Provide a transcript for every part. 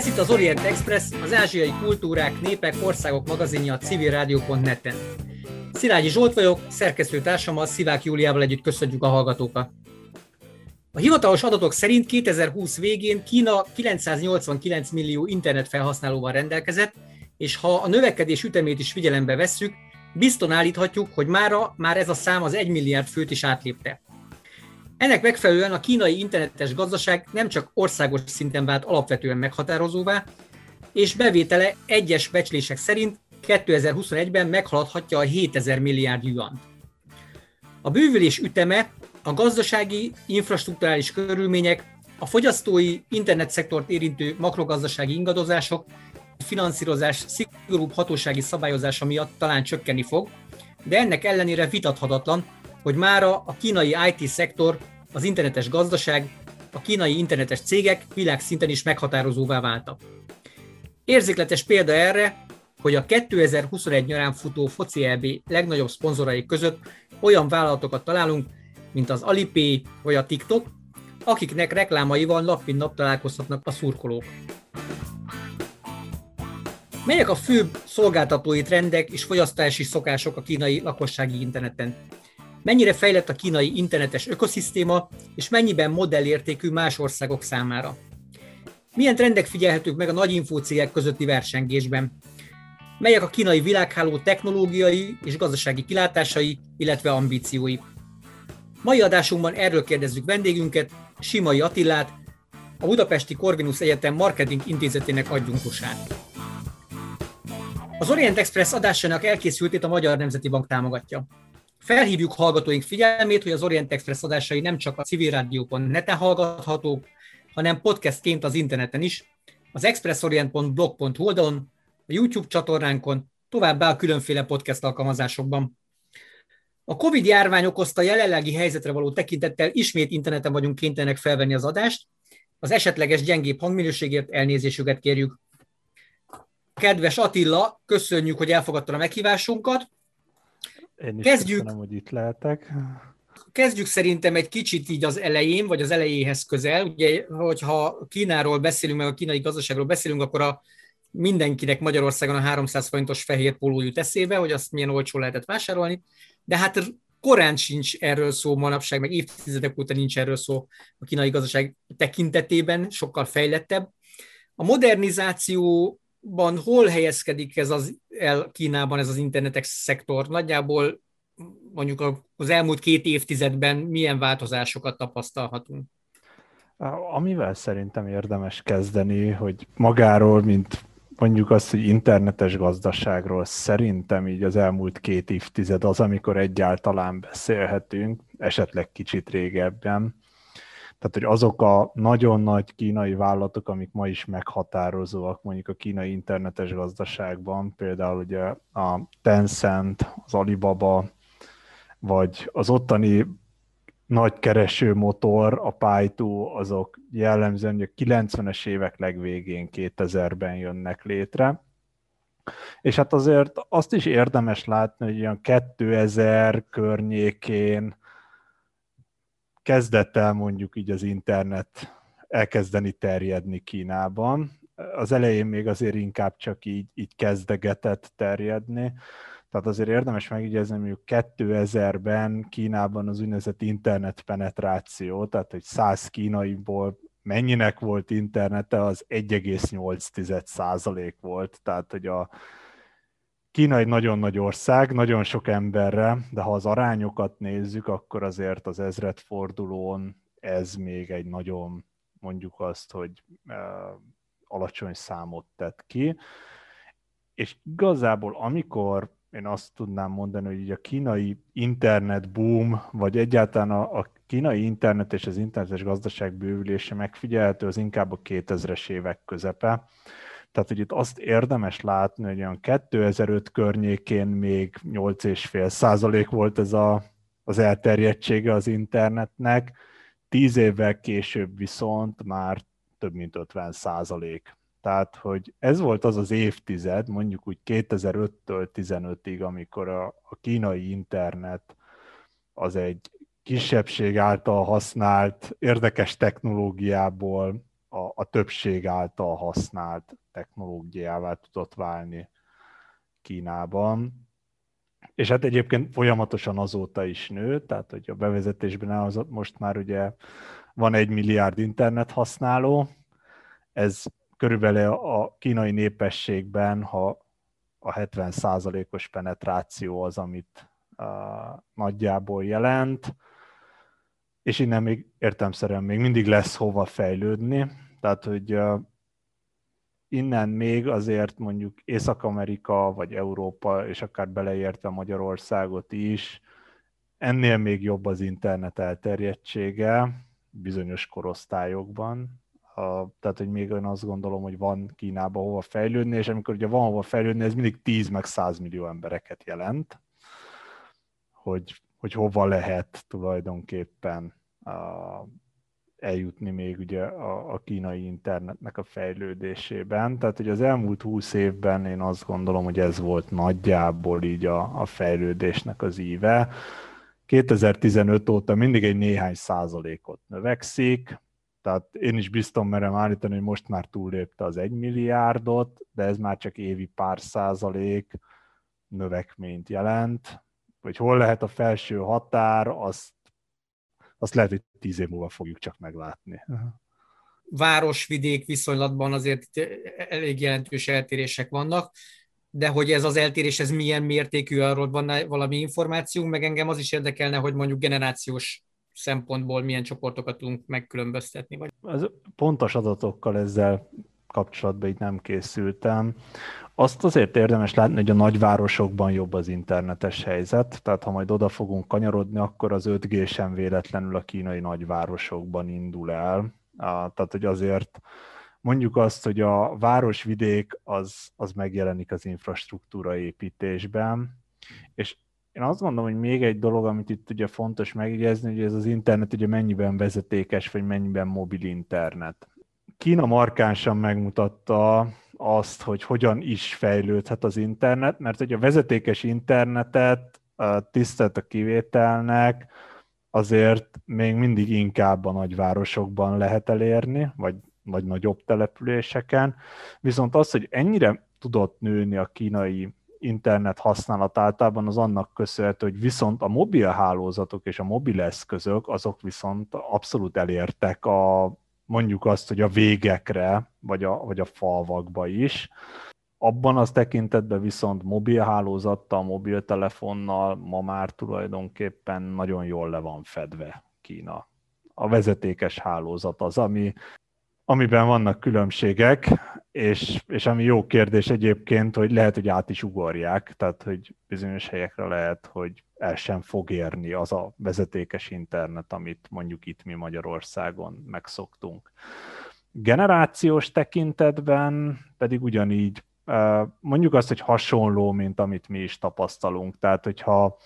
Ez itt az Orient Express, az ázsiai kultúrák, népek, országok magazinja a civilrádió.net-en. Szilágyi Zsolt vagyok, szerkesztőtársammal Szivák Júliával együtt köszönjük a hallgatókat. A hivatalos adatok szerint 2020 végén Kína 989 millió internet felhasználóval rendelkezett, és ha a növekedés ütemét is figyelembe vesszük, bizton állíthatjuk, hogy mára már ez a szám az 1 milliárd főt is átlépte. Ennek megfelelően a kínai internetes gazdaság nem csak országos szinten vált alapvetően meghatározóvá, és bevétele egyes becslések szerint 2021-ben meghaladhatja a 7000 milliárd yuan. A bővülés üteme, a gazdasági, infrastruktúrális körülmények, a fogyasztói internetszektort érintő makrogazdasági ingadozások, finanszírozás szigorúbb hatósági szabályozása miatt talán csökkenni fog, de ennek ellenére vitathatatlan, hogy mára a kínai IT-szektor, az internetes gazdaság, a kínai internetes cégek világszinten is meghatározóvá váltak. Érzékletes példa erre, hogy a 2021 nyarán futó foci EB legnagyobb szponzorai között olyan vállalatokat találunk, mint az Alipay vagy a TikTok, akiknek reklámaival nap mint nap találkozhatnak a szurkolók. Melyek a főbb szolgáltatói trendek és fogyasztási szokások a kínai lakossági interneten? mennyire fejlett a kínai internetes ökoszisztéma, és mennyiben modellértékű más országok számára. Milyen trendek figyelhetők meg a nagy infócégek közötti versengésben? Melyek a kínai világháló technológiai és gazdasági kilátásai, illetve ambíciói? Mai adásunkban erről kérdezzük vendégünket, Simai Attillát, a Budapesti Corvinus Egyetem Marketing Intézetének adjunktusát. Az Orient Express adásának elkészültét a Magyar Nemzeti Bank támogatja. Felhívjuk hallgatóink figyelmét, hogy az Orient Express adásai nem csak a civilrádiókon neten hallgathatók, hanem podcastként az interneten is, az expressorient.blog.hu oldalon, a YouTube csatornánkon, továbbá a különféle podcast alkalmazásokban. A Covid járvány okozta jelenlegi helyzetre való tekintettel ismét interneten vagyunk kénytelenek felvenni az adást. Az esetleges gyengébb hangminőségért elnézésüket kérjük. Kedves Attila, köszönjük, hogy elfogadtad a meghívásunkat. Én is kezdjük, köszönöm, hogy itt lehetek. Kezdjük szerintem egy kicsit így az elején, vagy az elejéhez közel. Ugye, hogyha Kínáról beszélünk, meg a kínai gazdaságról beszélünk, akkor a mindenkinek Magyarországon a 300 forintos fehér póló jut eszébe, hogy azt milyen olcsó lehetett vásárolni, de hát korán sincs erről szó manapság, meg évtizedek óta nincs erről szó a kínai gazdaság tekintetében, sokkal fejlettebb. A modernizáció ban hol helyezkedik ez az el Kínában ez az internetes szektor? Nagyjából mondjuk az elmúlt két évtizedben milyen változásokat tapasztalhatunk? Amivel szerintem érdemes kezdeni, hogy magáról, mint mondjuk azt, hogy internetes gazdaságról szerintem így az elmúlt két évtized az, amikor egyáltalán beszélhetünk, esetleg kicsit régebben. Tehát, hogy azok a nagyon nagy kínai vállalatok, amik ma is meghatározóak mondjuk a kínai internetes gazdaságban, például ugye a Tencent, az Alibaba, vagy az ottani nagy kereső motor, a Paitu, azok jellemzően a 90-es évek legvégén 2000-ben jönnek létre. És hát azért azt is érdemes látni, hogy olyan 2000 környékén kezdett el mondjuk így az internet elkezdeni terjedni Kínában. Az elején még azért inkább csak így, így kezdegetett terjedni. Tehát azért érdemes megjegyezni, hogy 2000-ben Kínában az úgynevezett internet penetráció, tehát hogy 100 kínaiból mennyinek volt internete, az 1,8 százalék volt. Tehát, hogy a, Kína egy nagyon nagy ország, nagyon sok emberre, de ha az arányokat nézzük, akkor azért az ezredfordulón ez még egy nagyon, mondjuk azt, hogy alacsony számot tett ki. És igazából amikor én azt tudnám mondani, hogy így a kínai internet boom, vagy egyáltalán a, a kínai internet és az internetes gazdaság bővülése megfigyelhető, az inkább a 2000-es évek közepe tehát, hogy itt azt érdemes látni, hogy olyan 2005 környékén még 8,5 százalék volt ez a, az elterjedtsége az internetnek, tíz évvel később viszont már több mint 50 százalék. Tehát, hogy ez volt az az évtized, mondjuk úgy 2005-től 15-ig, amikor a, a kínai internet az egy kisebbség által használt érdekes technológiából a, a többség által használt technológiává tudott válni Kínában. És hát egyébként folyamatosan azóta is nő, tehát hogy a bevezetésben elhozott most már ugye van egy milliárd internet használó, ez körülbelül a kínai népességben, ha a 70%-os penetráció az, amit uh, nagyjából jelent, és innen még értemszerűen még mindig lesz hova fejlődni, tehát hogy uh, innen még azért mondjuk Észak-Amerika, vagy Európa, és akár beleértve Magyarországot is, ennél még jobb az internet elterjedtsége bizonyos korosztályokban. A, tehát, hogy még én azt gondolom, hogy van Kínában hova fejlődni, és amikor ugye van hova fejlődni, ez mindig 10 meg 100 millió embereket jelent, hogy, hogy hova lehet tulajdonképpen a, eljutni még ugye a, a kínai internetnek a fejlődésében. Tehát, hogy az elmúlt húsz évben én azt gondolom, hogy ez volt nagyjából így a, a fejlődésnek az íve. 2015 óta mindig egy néhány százalékot növekszik, tehát én is biztos merem állítani, hogy most már túllépte az egy milliárdot, de ez már csak évi pár százalék növekményt jelent. Hogy hol lehet a felső határ, azt, azt lehet, hogy tíz év múlva fogjuk csak meglátni. Város-vidék viszonylatban azért elég jelentős eltérések vannak, de hogy ez az eltérés, ez milyen mértékű, arról van valami információnk, meg engem az is érdekelne, hogy mondjuk generációs szempontból milyen csoportokat tudunk megkülönböztetni. Vagy... Az pontos adatokkal ezzel kapcsolatban így nem készültem. Azt azért érdemes látni, hogy a nagyvárosokban jobb az internetes helyzet, tehát ha majd oda fogunk kanyarodni, akkor az 5G sem véletlenül a kínai nagyvárosokban indul el. Tehát, hogy azért mondjuk azt, hogy a városvidék az, az megjelenik az infrastruktúra építésben, és én azt gondolom, hogy még egy dolog, amit itt ugye fontos megjegyezni, hogy ez az internet ugye mennyiben vezetékes, vagy mennyiben mobil internet. Kína markánsan megmutatta azt, hogy hogyan is fejlődhet az internet, mert hogy a vezetékes internetet tisztelt a kivételnek, azért még mindig inkább a nagyvárosokban lehet elérni, vagy, vagy nagyobb településeken. Viszont az, hogy ennyire tudott nőni a kínai internet használat általában az annak köszönhető, hogy viszont a mobil hálózatok és a mobil eszközök, azok viszont abszolút elértek a mondjuk azt, hogy a végekre, vagy a, vagy a falvakba is. Abban az tekintetben viszont mobilhálózattal, mobiltelefonnal ma már tulajdonképpen nagyon jól le van fedve Kína. A vezetékes hálózat az, ami, amiben vannak különbségek, és, és ami jó kérdés egyébként, hogy lehet, hogy át is ugorják, tehát hogy bizonyos helyekre lehet, hogy el sem fog érni az a vezetékes internet, amit mondjuk itt mi Magyarországon megszoktunk. Generációs tekintetben pedig ugyanígy mondjuk azt, hogy hasonló, mint amit mi is tapasztalunk. Tehát, hogyha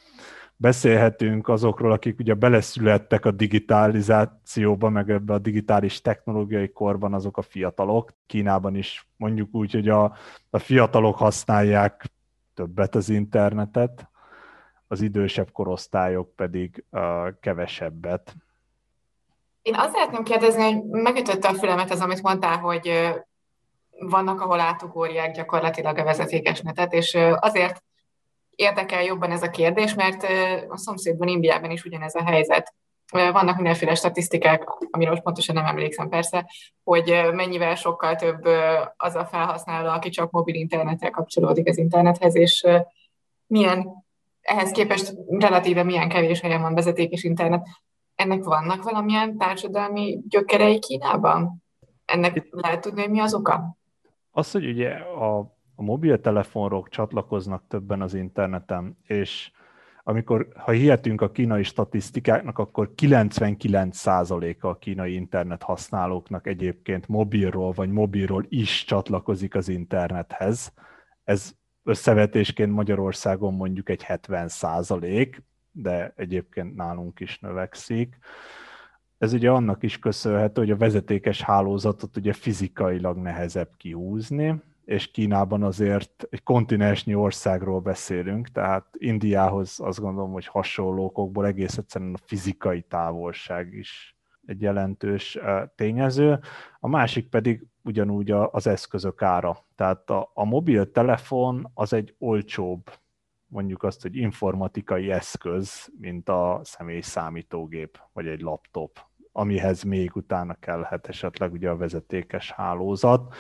beszélhetünk azokról, akik ugye beleszülettek a digitalizációba, meg ebbe a digitális technológiai korban azok a fiatalok. Kínában is mondjuk úgy, hogy a, a fiatalok használják többet az internetet, az idősebb korosztályok pedig uh, kevesebbet. Én azt szeretném kérdezni, hogy megütötte a fülemet az, amit mondtál, hogy vannak, ahol átugorják gyakorlatilag a vezetékes netet, és azért érdekel jobban ez a kérdés, mert a szomszédban, Indiában is ugyanez a helyzet. Vannak mindenféle statisztikák, amiről most pontosan nem emlékszem persze, hogy mennyivel sokkal több az a felhasználó, aki csak mobil internettel kapcsolódik az internethez, és milyen ehhez képest relatíve milyen kevés helyen van vezetékes internet. Ennek vannak valamilyen társadalmi gyökerei Kínában? Ennek lehet tudni, hogy mi az oka? Az, hogy ugye a, a mobiltelefonok csatlakoznak többen az interneten, és amikor, ha hihetünk a kínai statisztikáknak, akkor 99%-a a kínai internet használóknak egyébként mobilról vagy mobilról is csatlakozik az internethez. Ez összevetésként Magyarországon mondjuk egy 70 százalék, de egyébként nálunk is növekszik. ez ugye annak is köszönhető, hogy a vezetékes hálózatot ugye fizikailag nehezebb kihúzni, és Kínában azért egy kontinensnyi országról beszélünk, tehát Indiához azt gondolom, hogy hasonló okokból egész egyszerűen a fizikai távolság is egy jelentős tényező. A másik pedig ugyanúgy az eszközök ára. Tehát a, a mobiltelefon az egy olcsóbb, mondjuk azt, hogy informatikai eszköz, mint a személy számítógép, vagy egy laptop, amihez még utána kellhet esetleg ugye a vezetékes hálózat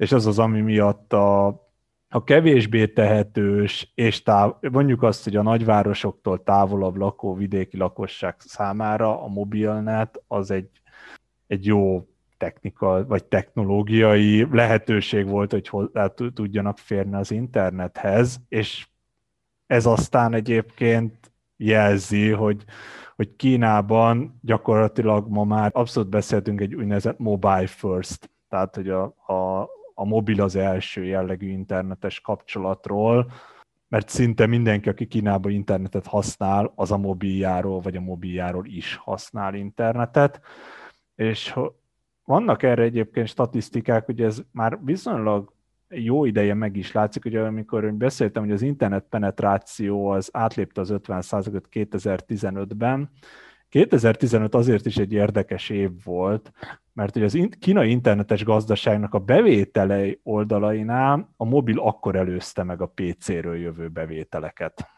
és az az, ami miatt a, a kevésbé tehetős, és táv, mondjuk azt, hogy a nagyvárosoktól távolabb lakó vidéki lakosság számára a mobilnet az egy, egy jó technika, vagy technológiai lehetőség volt, hogy hozzá tudjanak férni az internethez, és ez aztán egyébként jelzi, hogy, hogy Kínában gyakorlatilag ma már abszolút beszéltünk egy úgynevezett mobile first, tehát hogy a, a, a mobil az első jellegű internetes kapcsolatról, mert szinte mindenki, aki Kínában internetet használ, az a mobiljáról vagy a mobiljáról is használ internetet, és vannak erre egyébként statisztikák, hogy ez már viszonylag jó ideje meg is látszik, hogy amikor beszéltem, hogy az internet penetráció az átlépte az 50%-ot 2015-ben, 2015 azért is egy érdekes év volt, mert hogy az kínai internetes gazdaságnak a bevételei oldalainál a mobil akkor előzte meg a PC-ről jövő bevételeket.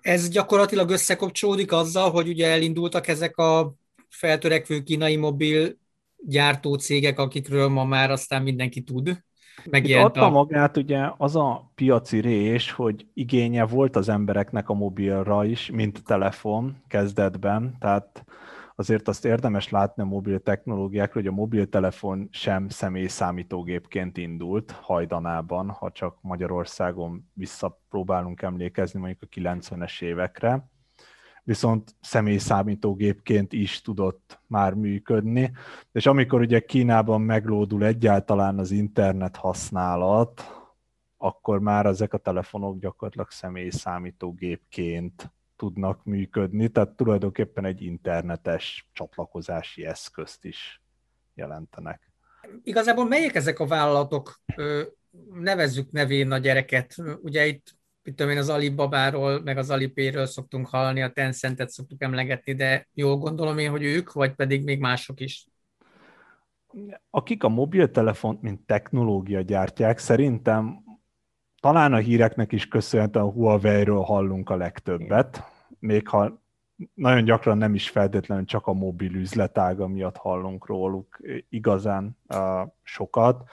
Ez gyakorlatilag összekapcsolódik azzal, hogy ugye elindultak ezek a feltörekvő kínai mobil gyártó cégek, akikről ma már aztán mindenki tud. Megjelent adta a... magát ugye az a piaci rés, hogy igénye volt az embereknek a mobilra is, mint telefon kezdetben, tehát azért azt érdemes látni a mobil technológiákról, hogy a mobiltelefon sem személy számítógépként indult hajdanában, ha csak Magyarországon visszapróbálunk emlékezni mondjuk a 90-es évekre, viszont személy számítógépként is tudott már működni, és amikor ugye Kínában meglódul egyáltalán az internet használat, akkor már ezek a telefonok gyakorlatilag személy számítógépként tudnak működni, tehát tulajdonképpen egy internetes csatlakozási eszközt is jelentenek. Igazából melyek ezek a vállalatok? Nevezzük nevén a gyereket. Ugye itt mit tudom én, az Alibabáról, meg az Alipéről szoktunk hallani, a Tencentet szoktuk emlegetni, de jól gondolom én, hogy ők, vagy pedig még mások is? Akik a mobiltelefont, mint technológia gyártják, szerintem talán a híreknek is köszönhetően a Huawei-ről hallunk a legtöbbet, még ha nagyon gyakran nem is feltétlenül csak a mobil üzletága miatt hallunk róluk igazán uh, sokat,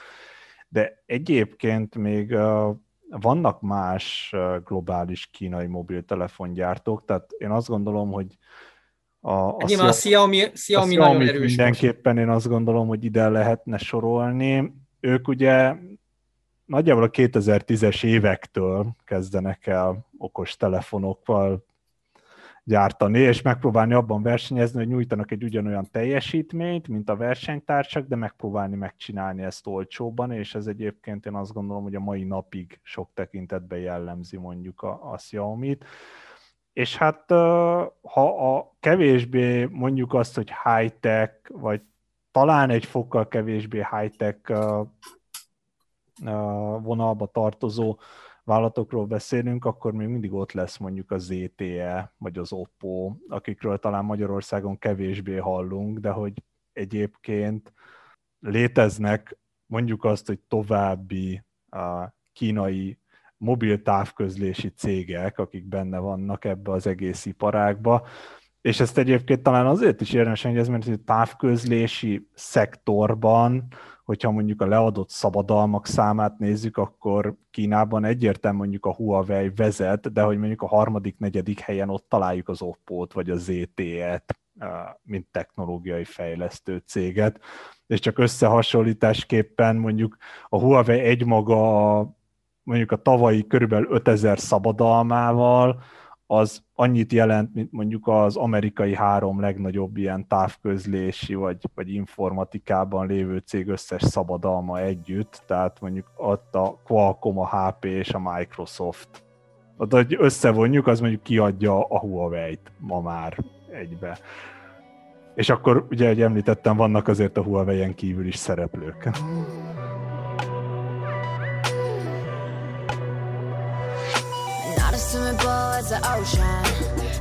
de egyébként még uh, vannak más globális kínai mobiltelefongyártók, tehát én azt gondolom, hogy a, a, a Xiaomi, Xiaomi, Xiaomi nagyon erős mindenképpen most. én azt gondolom, hogy ide lehetne sorolni. Ők ugye nagyjából a 2010-es évektől kezdenek el okos telefonokkal gyártani, és megpróbálni abban versenyezni, hogy nyújtanak egy ugyanolyan teljesítményt, mint a versenytársak, de megpróbálni megcsinálni ezt olcsóban, és ez egyébként én azt gondolom, hogy a mai napig sok tekintetben jellemzi mondjuk a, a Xiaomi-t. És hát ha a kevésbé mondjuk azt, hogy high-tech, vagy talán egy fokkal kevésbé high-tech vonalba tartozó vállalatokról beszélünk, akkor még mindig ott lesz mondjuk a ZTE, vagy az Oppo, akikről talán Magyarországon kevésbé hallunk, de hogy egyébként léteznek mondjuk azt, hogy további a kínai mobil távközlési cégek, akik benne vannak ebbe az egész iparágba, és ezt egyébként talán azért is érdemes engedni, mert a távközlési szektorban hogyha mondjuk a leadott szabadalmak számát nézzük, akkor Kínában egyértelmű mondjuk a Huawei vezet, de hogy mondjuk a harmadik, negyedik helyen ott találjuk az Oppo-t vagy a ZTE-t, mint technológiai fejlesztő céget, és csak összehasonlításképpen mondjuk a Huawei egymaga mondjuk a tavalyi körülbelül 5000 szabadalmával, az annyit jelent, mint mondjuk az amerikai három legnagyobb ilyen távközlési vagy, vagy informatikában lévő cég összes szabadalma együtt, tehát mondjuk ott a Qualcomm, a HP és a Microsoft. Ott, hogy összevonjuk, az mondjuk kiadja a Huawei-t ma már egybe. És akkor ugye, ahogy említettem, vannak azért a Huawei-en kívül is szereplők.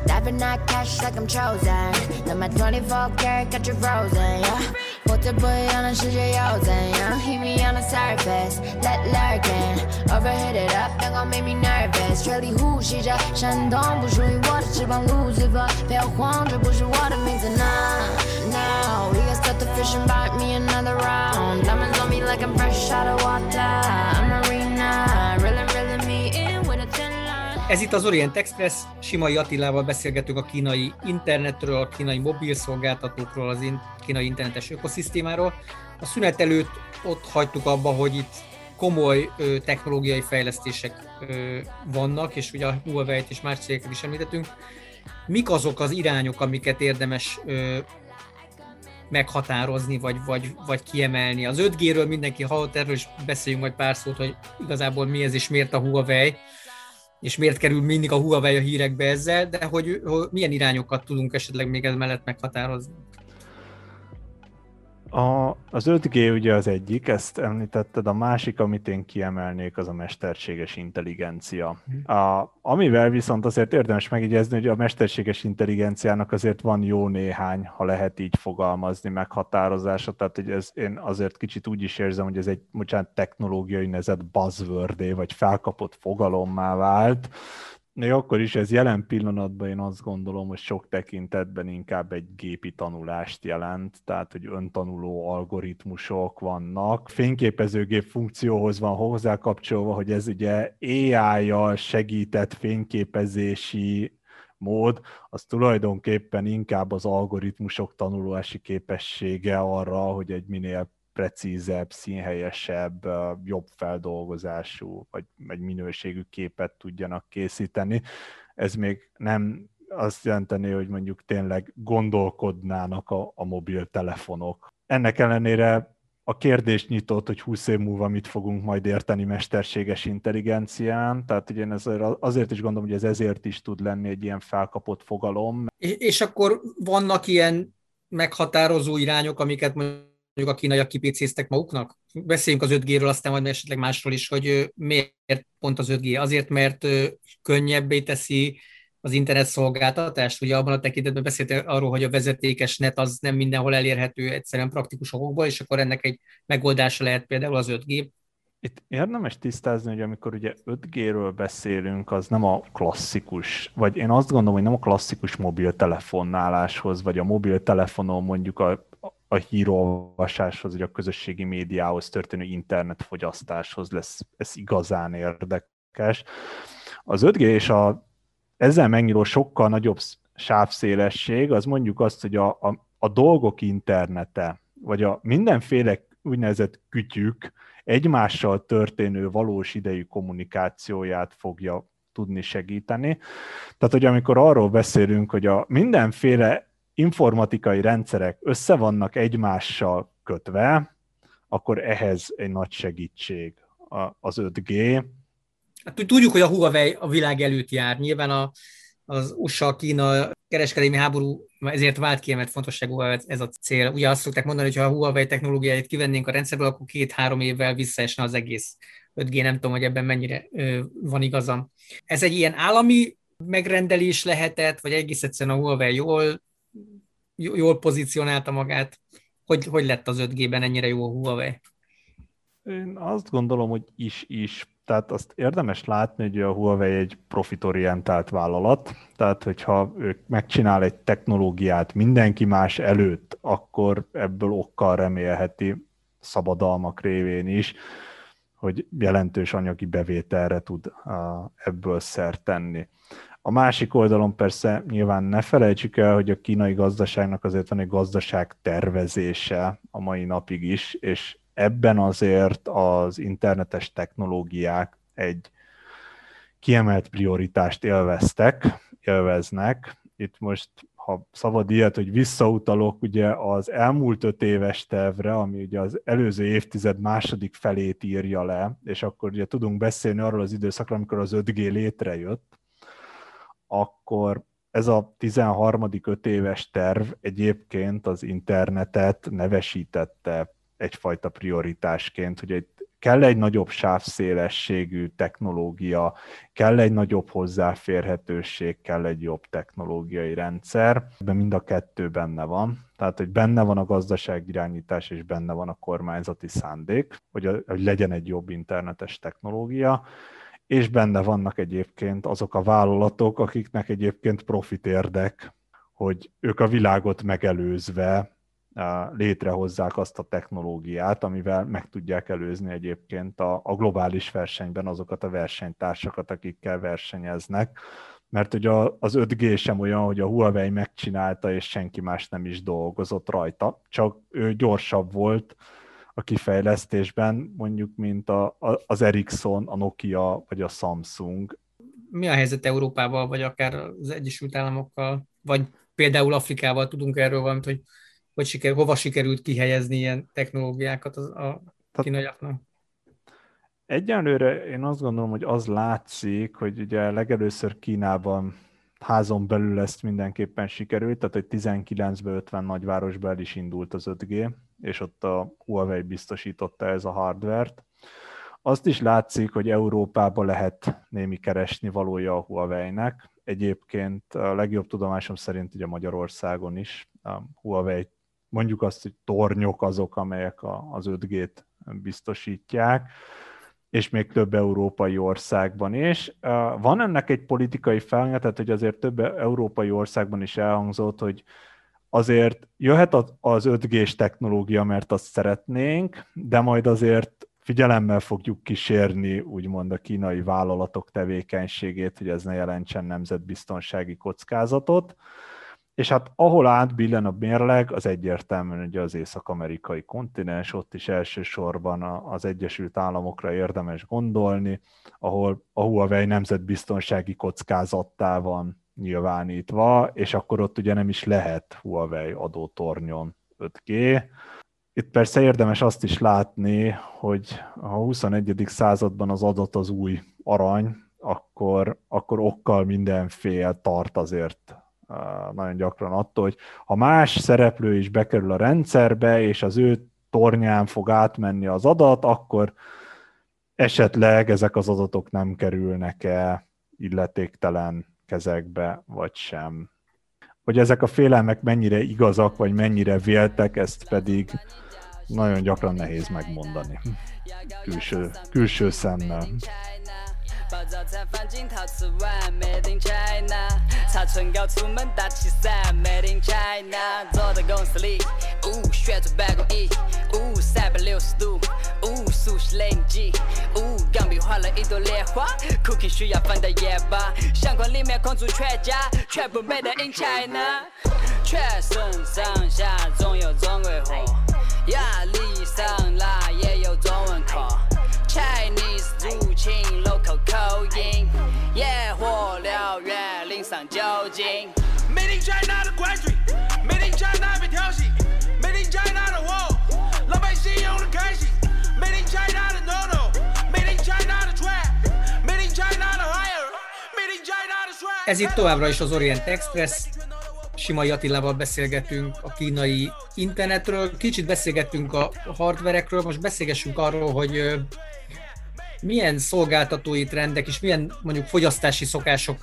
Diving that cash like I'm chosen. Now my 24 karat got you frozen, yeah. Put the boy on a shit yosen, yeah. Hit me on the surface, let lurking. Overhit it up, then gon' make me nervous. 水里呼吸着闪动不属于我的翅膀，Lucifer，不要慌，这不是我的名字，Now Now we got start the fish and bite me another round. Diamonds on me like I'm fresh out of water. I'm Marina, really, Ez itt az Orient Express, Simai Attilával beszélgetünk a kínai internetről, a kínai mobil szolgáltatókról, az kínai internetes ökoszisztémáról. A szünet előtt ott hagytuk abba, hogy itt komoly ö, technológiai fejlesztések ö, vannak, és ugye a Huawei-t és más cégeket is említettünk. Mik azok az irányok, amiket érdemes ö, meghatározni, vagy, vagy, vagy kiemelni? Az 5G-ről mindenki hallott erről, és beszéljünk majd pár szót, hogy igazából mi ez és miért a Huawei, és miért kerül mindig a Huawei a hírekbe ezzel, de hogy, hogy milyen irányokat tudunk esetleg még ez mellett meghatározni? A, az 5G ugye az egyik, ezt említetted, a másik, amit én kiemelnék, az a mesterséges intelligencia. Mhm. A, amivel viszont azért érdemes megjegyezni, hogy a mesterséges intelligenciának azért van jó néhány, ha lehet így fogalmazni, meghatározása, tehát hogy ez, én azért kicsit úgy is érzem, hogy ez egy, bocsánat, technológiai nezett buzzword vagy felkapott fogalommá vált, még akkor is ez jelen pillanatban én azt gondolom, hogy sok tekintetben inkább egy gépi tanulást jelent, tehát hogy öntanuló algoritmusok vannak. Fényképezőgép funkcióhoz van hozzá kapcsolva, hogy ez ugye AI-jal segített fényképezési mód, az tulajdonképpen inkább az algoritmusok tanulási képessége arra, hogy egy minél precízebb, színhelyesebb, jobb feldolgozású, vagy egy minőségű képet tudjanak készíteni. Ez még nem azt jelenteni, hogy mondjuk tényleg gondolkodnának a, a mobiltelefonok. Ennek ellenére a kérdést nyitott, hogy 20 év múlva mit fogunk majd érteni mesterséges intelligencián, tehát ugye én azért is gondolom, hogy ez ezért is tud lenni egy ilyen felkapott fogalom. És, és akkor vannak ilyen meghatározó irányok, amiket mondjuk a kínaiak kipécéztek maguknak? Beszéljünk az 5G-ről, aztán majd esetleg másról is, hogy miért pont az 5G? Azért, mert könnyebbé teszi az internet szolgáltatást. Ugye abban a tekintetben beszéltél arról, hogy a vezetékes net az nem mindenhol elérhető egyszerűen praktikus okokból, és akkor ennek egy megoldása lehet például az 5G. Itt érdemes tisztázni, hogy amikor ugye 5G-ről beszélünk, az nem a klasszikus, vagy én azt gondolom, hogy nem a klasszikus mobiltelefonnáláshoz, vagy a mobiltelefonon mondjuk a a hírolvasáshoz, vagy a közösségi médiához történő internetfogyasztáshoz lesz ez igazán érdekes. Az 5G és a ezzel megnyíló sokkal nagyobb sávszélesség, az mondjuk azt, hogy a, a, a dolgok internete, vagy a mindenféle úgynevezett kütyük egymással történő valós idejű kommunikációját fogja tudni segíteni. Tehát, hogy amikor arról beszélünk, hogy a mindenféle informatikai rendszerek össze vannak egymással kötve, akkor ehhez egy nagy segítség az 5G. Hát, tudjuk, hogy a Huawei a világ előtt jár. Nyilván a, az USA-Kína kereskedelmi háború ezért vált kiemelt fontosságú ez a cél. Ugye azt szokták mondani, hogy ha a Huawei technológiáit kivennénk a rendszerből, akkor két-három évvel visszaesne az egész 5G, nem tudom, hogy ebben mennyire van igazam. Ez egy ilyen állami megrendelés lehetett, vagy egész egyszerűen a Huawei jól jól pozícionálta magát? Hogy, hogy lett az 5G-ben ennyire jó a Huawei? Én azt gondolom, hogy is-is. Tehát azt érdemes látni, hogy a Huawei egy profitorientált vállalat, tehát hogyha ők megcsinál egy technológiát mindenki más előtt, akkor ebből okkal remélheti szabadalmak révén is, hogy jelentős anyagi bevételre tud ebből szert tenni. A másik oldalon persze nyilván ne felejtsük el, hogy a kínai gazdaságnak azért van egy gazdaság tervezése a mai napig is, és ebben azért az internetes technológiák egy kiemelt prioritást élveztek, élveznek. Itt most, ha szabad ilyet, hogy visszautalok ugye az elmúlt öt éves tervre, ami ugye az előző évtized második felét írja le, és akkor ugye tudunk beszélni arról az időszakról, amikor az 5G létrejött, akkor ez a 13. öt éves terv egyébként az internetet nevesítette egyfajta prioritásként, hogy egy, kell egy nagyobb sávszélességű technológia, kell egy nagyobb hozzáférhetőség, kell egy jobb technológiai rendszer. Ebben mind a kettő benne van. Tehát, hogy benne van a gazdaságirányítás, és benne van a kormányzati szándék, hogy, a, hogy legyen egy jobb internetes technológia és benne vannak egyébként azok a vállalatok, akiknek egyébként profit érdek, hogy ők a világot megelőzve létrehozzák azt a technológiát, amivel meg tudják előzni egyébként a, a globális versenyben azokat a versenytársakat, akikkel versenyeznek. Mert ugye az 5G sem olyan, hogy a Huawei megcsinálta, és senki más nem is dolgozott rajta, csak ő gyorsabb volt, a kifejlesztésben, mondjuk, mint a, a, az Ericsson, a Nokia vagy a Samsung. Mi a helyzet Európával, vagy akár az Egyesült Államokkal, vagy például Afrikával tudunk erről valamit, hogy, hogy siker, hova sikerült kihelyezni ilyen technológiákat az, a kínaiaknak? Egyenlőre én azt gondolom, hogy az látszik, hogy ugye legelőször Kínában házon belül ezt mindenképpen sikerült, tehát hogy 19-ben 50 nagyvárosban el is indult az 5G, és ott a Huawei biztosította ez a hardvert. Azt is látszik, hogy Európában lehet némi keresni valója a Huawei-nek. Egyébként a legjobb tudomásom szerint ugye Magyarországon is a Huawei, mondjuk azt, hogy tornyok azok, amelyek az 5G-t biztosítják és még több európai országban is. Van ennek egy politikai felnye, tehát hogy azért több európai országban is elhangzott, hogy azért jöhet az 5G-s technológia, mert azt szeretnénk, de majd azért figyelemmel fogjuk kísérni úgymond a kínai vállalatok tevékenységét, hogy ez ne jelentsen nemzetbiztonsági kockázatot. És hát ahol átbillen a mérleg, az egyértelműen ugye az észak-amerikai kontinens, ott is elsősorban az Egyesült Államokra érdemes gondolni, ahol a Huawei nemzetbiztonsági kockázattá van nyilvánítva, és akkor ott ugye nem is lehet Huawei adótornyon 5G. Itt persze érdemes azt is látni, hogy a 21. században az adat az új arany, akkor, akkor okkal mindenfél tart azért nagyon gyakran attól, hogy ha más szereplő is bekerül a rendszerbe, és az ő tornyán fog átmenni az adat, akkor esetleg ezek az adatok nem kerülnek el illetéktelen kezekbe, vagy sem. Hogy ezek a félelmek mennyire igazak, vagy mennyire véltek, ezt pedig nagyon gyakran nehéz megmondani külső, külső szemmel. 把早餐放进陶瓷碗，Made in China。擦唇膏出门打气伞，Made in China。坐在公司里，呜，旋转办公椅，呜，三百六十度，呜，熟悉零级，呜，钢笔画了一朵莲花，Cookie 需要放在夜吧，相框里面框住全家，全部 Made in China。全身上下总有中国货，压力上 上酒精。Made in China 的关税，Made in China 被调戏，Made in China 的货，老百姓用的开心。Made in China 的 no no，Made in China 的 trap，Made in China 的 higher，Made in China 的 swag。Ez itt továbbra is az Orient Express. Simai Attilával beszélgetünk a kínai internetről, kicsit beszélgettünk a hardverekről, most beszélgessünk arról, hogy milyen szolgáltatói trendek és milyen mondjuk fogyasztási szokások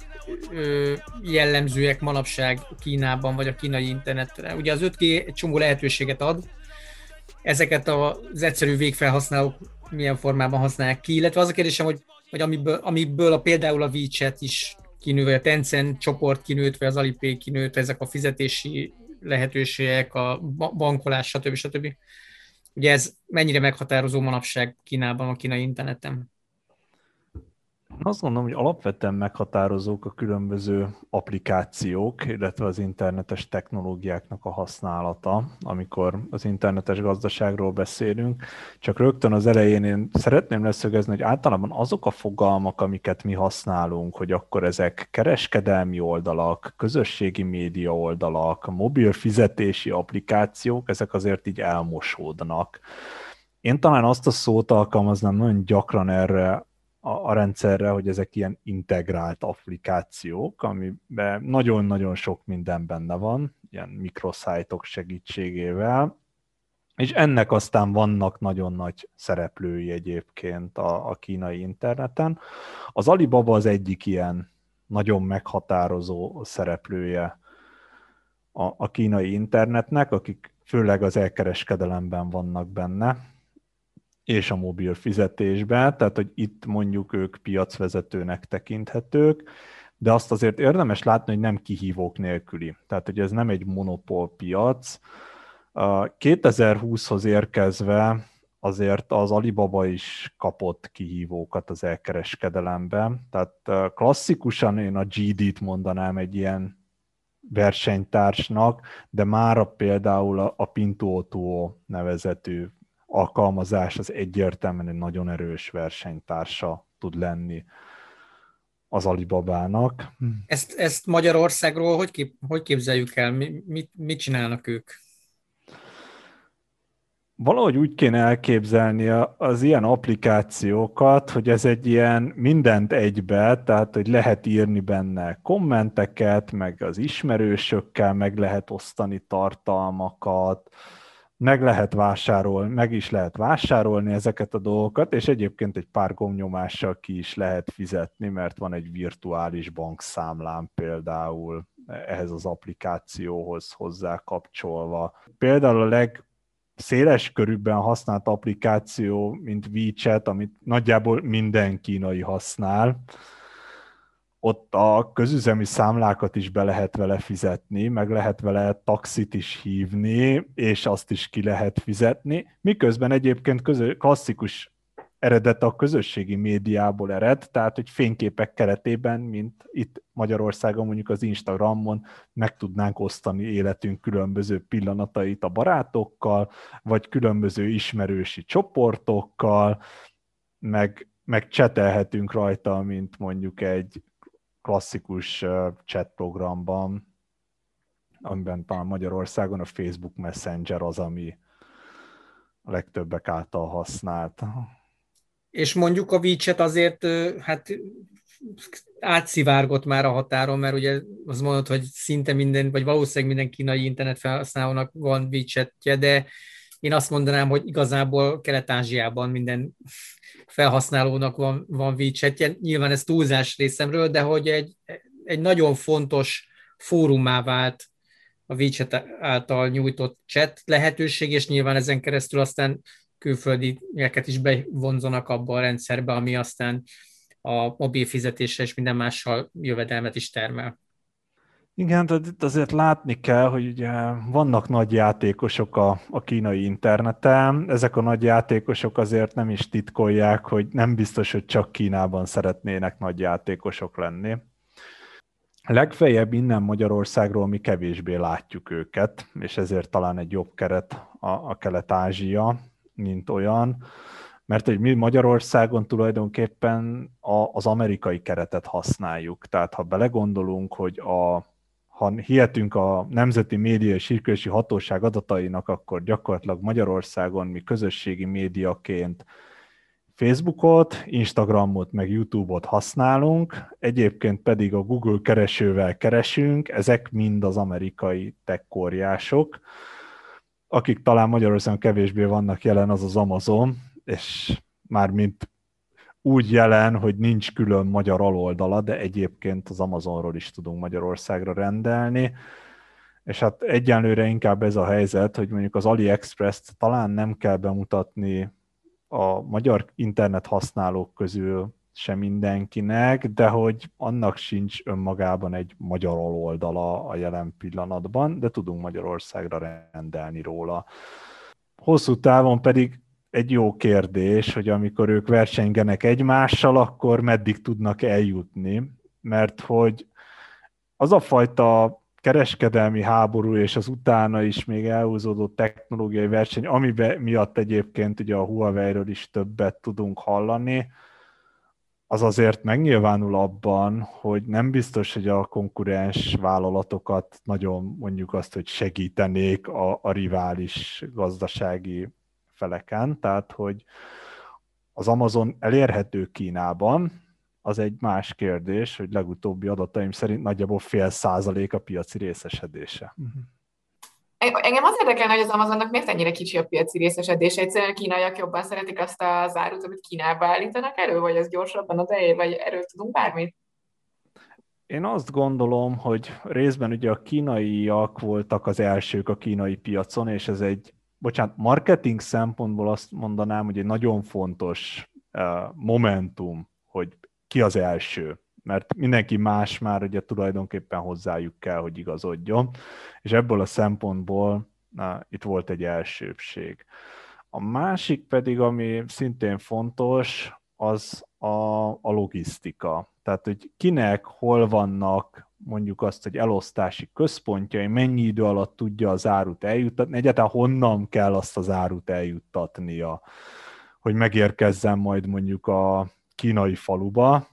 jellemzőek manapság Kínában, vagy a kínai internetre. Ugye az 5G egy csomó lehetőséget ad, ezeket az egyszerű végfelhasználók milyen formában használják ki, illetve az a kérdésem, hogy, hogy amiből, amiből a, például a WeChat is kinő, vagy a Tencent csoport kinőtt, vagy az Alipay kinőtt, ezek a fizetési lehetőségek, a bankolás, stb. stb. Ugye ez mennyire meghatározó manapság Kínában, a kínai interneten? Azt gondolom, hogy alapvetően meghatározók a különböző applikációk, illetve az internetes technológiáknak a használata, amikor az internetes gazdaságról beszélünk. Csak rögtön az elején én szeretném leszögezni, hogy általában azok a fogalmak, amiket mi használunk, hogy akkor ezek kereskedelmi oldalak, közösségi média oldalak, mobil fizetési applikációk, ezek azért így elmosódnak. Én talán azt a szót alkalmaznám nagyon gyakran erre a, a rendszerre, hogy ezek ilyen integrált applikációk, amiben nagyon-nagyon sok minden benne van, ilyen mikroszájtok segítségével, és ennek aztán vannak nagyon nagy szereplői egyébként a, a kínai interneten. Az Alibaba az egyik ilyen nagyon meghatározó szereplője a, a kínai internetnek, akik főleg az elkereskedelemben vannak benne, és a mobil fizetésben, tehát hogy itt mondjuk ők piacvezetőnek tekinthetők, de azt azért érdemes látni, hogy nem kihívók nélküli. Tehát, hogy ez nem egy monopól piac. 2020-hoz érkezve azért az Alibaba is kapott kihívókat az elkereskedelemben. Tehát klasszikusan én a GD-t mondanám egy ilyen versenytársnak, de mára például a Pintuotuo nevezetű alkalmazás az egyértelműen egy nagyon erős versenytársa tud lenni az Alibabának. Ezt, ezt Magyarországról hogy, kép, hogy képzeljük el? Mi, mit, mit csinálnak ők? Valahogy úgy kéne elképzelni az ilyen applikációkat, hogy ez egy ilyen mindent egybe, tehát hogy lehet írni benne kommenteket, meg az ismerősökkel meg lehet osztani tartalmakat, meg lehet vásárolni, meg is lehet vásárolni ezeket a dolgokat, és egyébként egy pár gomnyomással ki is lehet fizetni, mert van egy virtuális bankszámlám például ehhez az applikációhoz hozzá kapcsolva. Például a leg széles körülben használt applikáció, mint WeChat, amit nagyjából minden kínai használ, ott a közüzemi számlákat is be lehet vele fizetni, meg lehet vele taxit is hívni, és azt is ki lehet fizetni, miközben egyébként közö, klasszikus eredet a közösségi médiából ered, tehát hogy fényképek keretében, mint itt Magyarországon mondjuk az Instagramon meg tudnánk osztani életünk különböző pillanatait a barátokkal, vagy különböző ismerősi csoportokkal, meg, meg csetelhetünk rajta, mint mondjuk egy klasszikus chat programban, amiben talán Magyarországon a Facebook Messenger az, ami a legtöbbek által használt. És mondjuk a WeChat azért hát átszivárgott már a határon, mert ugye az mondod, hogy szinte minden, vagy valószínűleg minden kínai internet felhasználónak van WeChatje, de én azt mondanám, hogy igazából Kelet-Ázsiában minden felhasználónak van, van WeChatje. Nyilván ez túlzás részemről, de hogy egy, egy nagyon fontos fórumá vált a WeChat által nyújtott chat lehetőség, és nyilván ezen keresztül aztán külföldieket is bevonzanak abba a rendszerbe, ami aztán a mobil fizetéssel és minden mással jövedelmet is termel. Igen, de azért látni kell, hogy ugye vannak nagy játékosok a, a kínai interneten. Ezek a nagy játékosok azért nem is titkolják, hogy nem biztos, hogy csak Kínában szeretnének nagy játékosok lenni. Legfeljebb innen Magyarországról mi kevésbé látjuk őket, és ezért talán egy jobb keret a, a Kelet-Ázsia, mint olyan, mert hogy mi Magyarországon tulajdonképpen a, az amerikai keretet használjuk. Tehát ha belegondolunk, hogy a ha hihetünk a Nemzeti Média és Hírközlési Hatóság adatainak, akkor gyakorlatilag Magyarországon mi közösségi médiaként Facebookot, Instagramot, meg YouTube-ot használunk, egyébként pedig a Google keresővel keresünk, ezek mind az amerikai tekkóriások, akik talán Magyarországon kevésbé vannak jelen, az az Amazon, és már mint úgy jelen, hogy nincs külön magyar aloldala, de egyébként az Amazonról is tudunk Magyarországra rendelni, és hát egyenlőre inkább ez a helyzet, hogy mondjuk az AliExpress-t talán nem kell bemutatni a magyar internet használók közül sem mindenkinek, de hogy annak sincs önmagában egy magyar aloldala a jelen pillanatban, de tudunk Magyarországra rendelni róla. Hosszú távon pedig egy jó kérdés, hogy amikor ők versengenek egymással, akkor meddig tudnak eljutni, mert hogy az a fajta kereskedelmi háború és az utána is még elhúzódó technológiai verseny, amiben miatt egyébként ugye a Huawei-ről is többet tudunk hallani, az azért megnyilvánul abban, hogy nem biztos, hogy a konkurens vállalatokat nagyon mondjuk azt, hogy segítenék a, a rivális gazdasági feleken, tehát hogy az Amazon elérhető Kínában, az egy más kérdés, hogy legutóbbi adataim szerint nagyjából fél százalék a piaci részesedése. Uh-huh. Engem az érdekelne, hogy az Amazonnak miért ennyire kicsi a piaci részesedése. Egyszerűen a kínaiak jobban szeretik azt a zárut, amit Kínába állítanak elő, vagy az gyorsabban az elé, vagy erről tudunk bármit? Én azt gondolom, hogy részben ugye a kínaiak voltak az elsők a kínai piacon, és ez egy, bocsánat, marketing szempontból azt mondanám, hogy egy nagyon fontos uh, momentum, hogy ki az első mert mindenki más már ugye tulajdonképpen hozzájuk kell, hogy igazodjon, és ebből a szempontból na, itt volt egy elsőbség. A másik pedig, ami szintén fontos, az a, a logisztika. Tehát, hogy kinek, hol vannak mondjuk azt, hogy elosztási központjai, mennyi idő alatt tudja az árut eljuttatni, egyáltalán honnan kell azt az árut eljuttatnia, hogy megérkezzen majd mondjuk a kínai faluba,